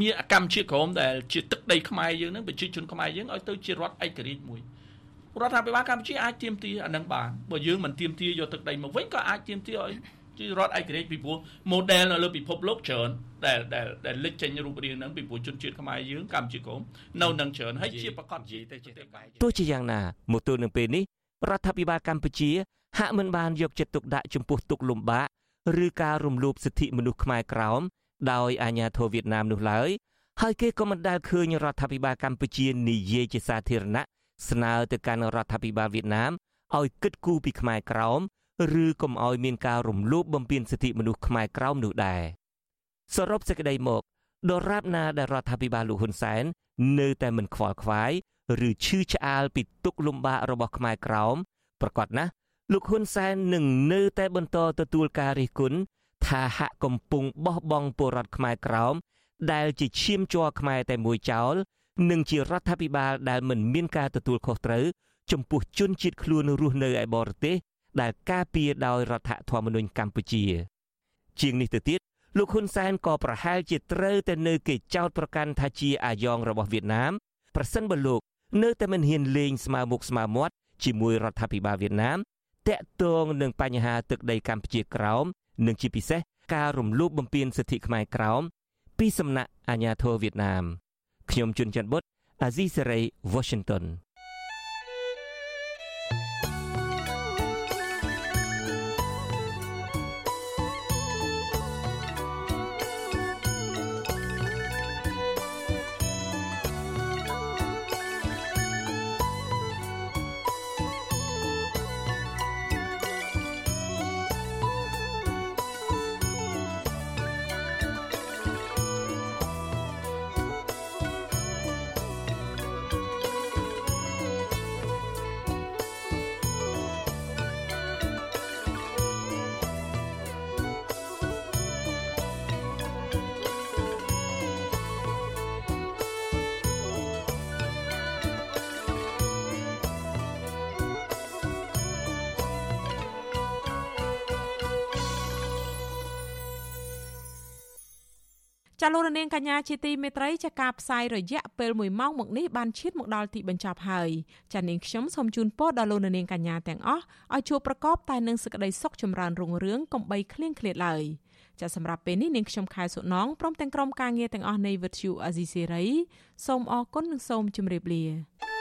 មានកម្ពុជាក្រមដែលជាទឹកដីខ្មែរយើងនឹងប្រជាជនខ្មែរយើងឲ្យទៅជារដ្ឋឯករាជ្យមួយ រដ្ឋាភិបាលកម្ពុជាអាចទៀមទាអានឹងបានបើយើងមិនទៀមទាយកទឹកដីមកវិញក៏អាចទៀមទាឲ្យជារដ្ឋឯករាជ្យពីព្រោះ model នៅលើពិភពលោកច្រើនដែលដែលដែលលេចចេញរូបរាងហ្នឹងពីព្រោះជនជាតិខ្មែរយើងកម្ពុជាក្រមនៅនឹងច្រើនហើយជាប្រកាសនិយាយទៅជាទៅបែបទោះជាយ៉ាងណាមកទល់នឹងពេលនេះរដ្ឋាភិបាលកម្ពុជា ហាក់មិនបានយកចិត្តទុកដាក់ចំពោះទុកលំបាកឬការរំលោភសិទ្ធិមនុស្សខ្មែរក្រោមដោយអាញាធរវៀតណាមនោះឡើយហើយគេក៏មិនដែលឃើញរដ្ឋាភិបាលកម្ពុជានិយាយជាសាធារណៈ ស្នើទៅកាន់រដ្ឋាភិបាលវៀតណាមឲ្យគិតគូរពីខ្មែរក្រោមឬកុំឲ្យមានការរំលោភបំពានសិទ្ធិមនុស្សខ្មែរក្រោមនោះដែរសរុបសេចក្តីមកដរាបណាដែលរដ្ឋាភិបាលលោកហ៊ុនសែននៅតែមិនខ្វល់ខ្វាយឬឈឺឆ្អាលពីទុកលំបាករបស់ខ្មែរក្រោមប្រកាសណាស់លោកហ៊ុនសែននឹងនៅតែបន្តទទួលការរិះគន់ថាហាក់កំពុងបោះបង់ពលរដ្ឋខ្មែរក្រោមដែលជាឈាមជ័រខ្មែរតែមួយចោល និងជារដ្ឋាភិបាលដែលមិនមានការទទួលខុសត្រូវចំពោះជនជាតិខ្លួនរស់នៅឯបរទេសដែលការពារដោយរដ្ឋធម្មនុញ្ញកម្ពុជា ជាងនេះទៅទៀតលោកហ៊ុនសែនក៏ប្រហែលជាត្រូវតែនៅគេចោទប្រកាន់ថាជាអាយ៉ងរបស់វៀតណាមប្រសិនបើលោកនៅតែមិនហ៊ានលេងស្មើមុខស្មើមាត់ជាមួយរដ្ឋាភិបាលវៀតណាមតាក់ទងនឹងបញ្ហាទឹកដីកម្ពុជាក្រោមនិងជាពិសេសការរំលោភបំពានសិទ្ធិខ្មែរក្រោមពីសំណាក់អាជ្ញាធរវៀតណាម ខ្ញុំជុនច័ន្ទបុតអាស៊ីសេរី Washington ។ ករនាងកញ្ញាជាទីមេត្រីចាការផ្សាយរយៈពេល1ម៉ោងមកនេះបានឈានមកដល់ទីបញ្ចប់ហើយចានាងខ្ញុំសូមជូនពរដល់លោកនាងកញ្ញាទាំងអស់ឲ្យជួបប្រកបតែនឹងសេចក្តីសុខចម្រើនរុងរឿងកំបីគ្លៀងគ្លាតឡើយចាសម្រាប់ពេលនេះនាងខ្ញុំខែសុណងព្រមទាំងក្រុមការងារទាំងអស់នៃវិទ្យុអាស៊ីសេរីសូមអរគុណនិងសូមជម្រាបលា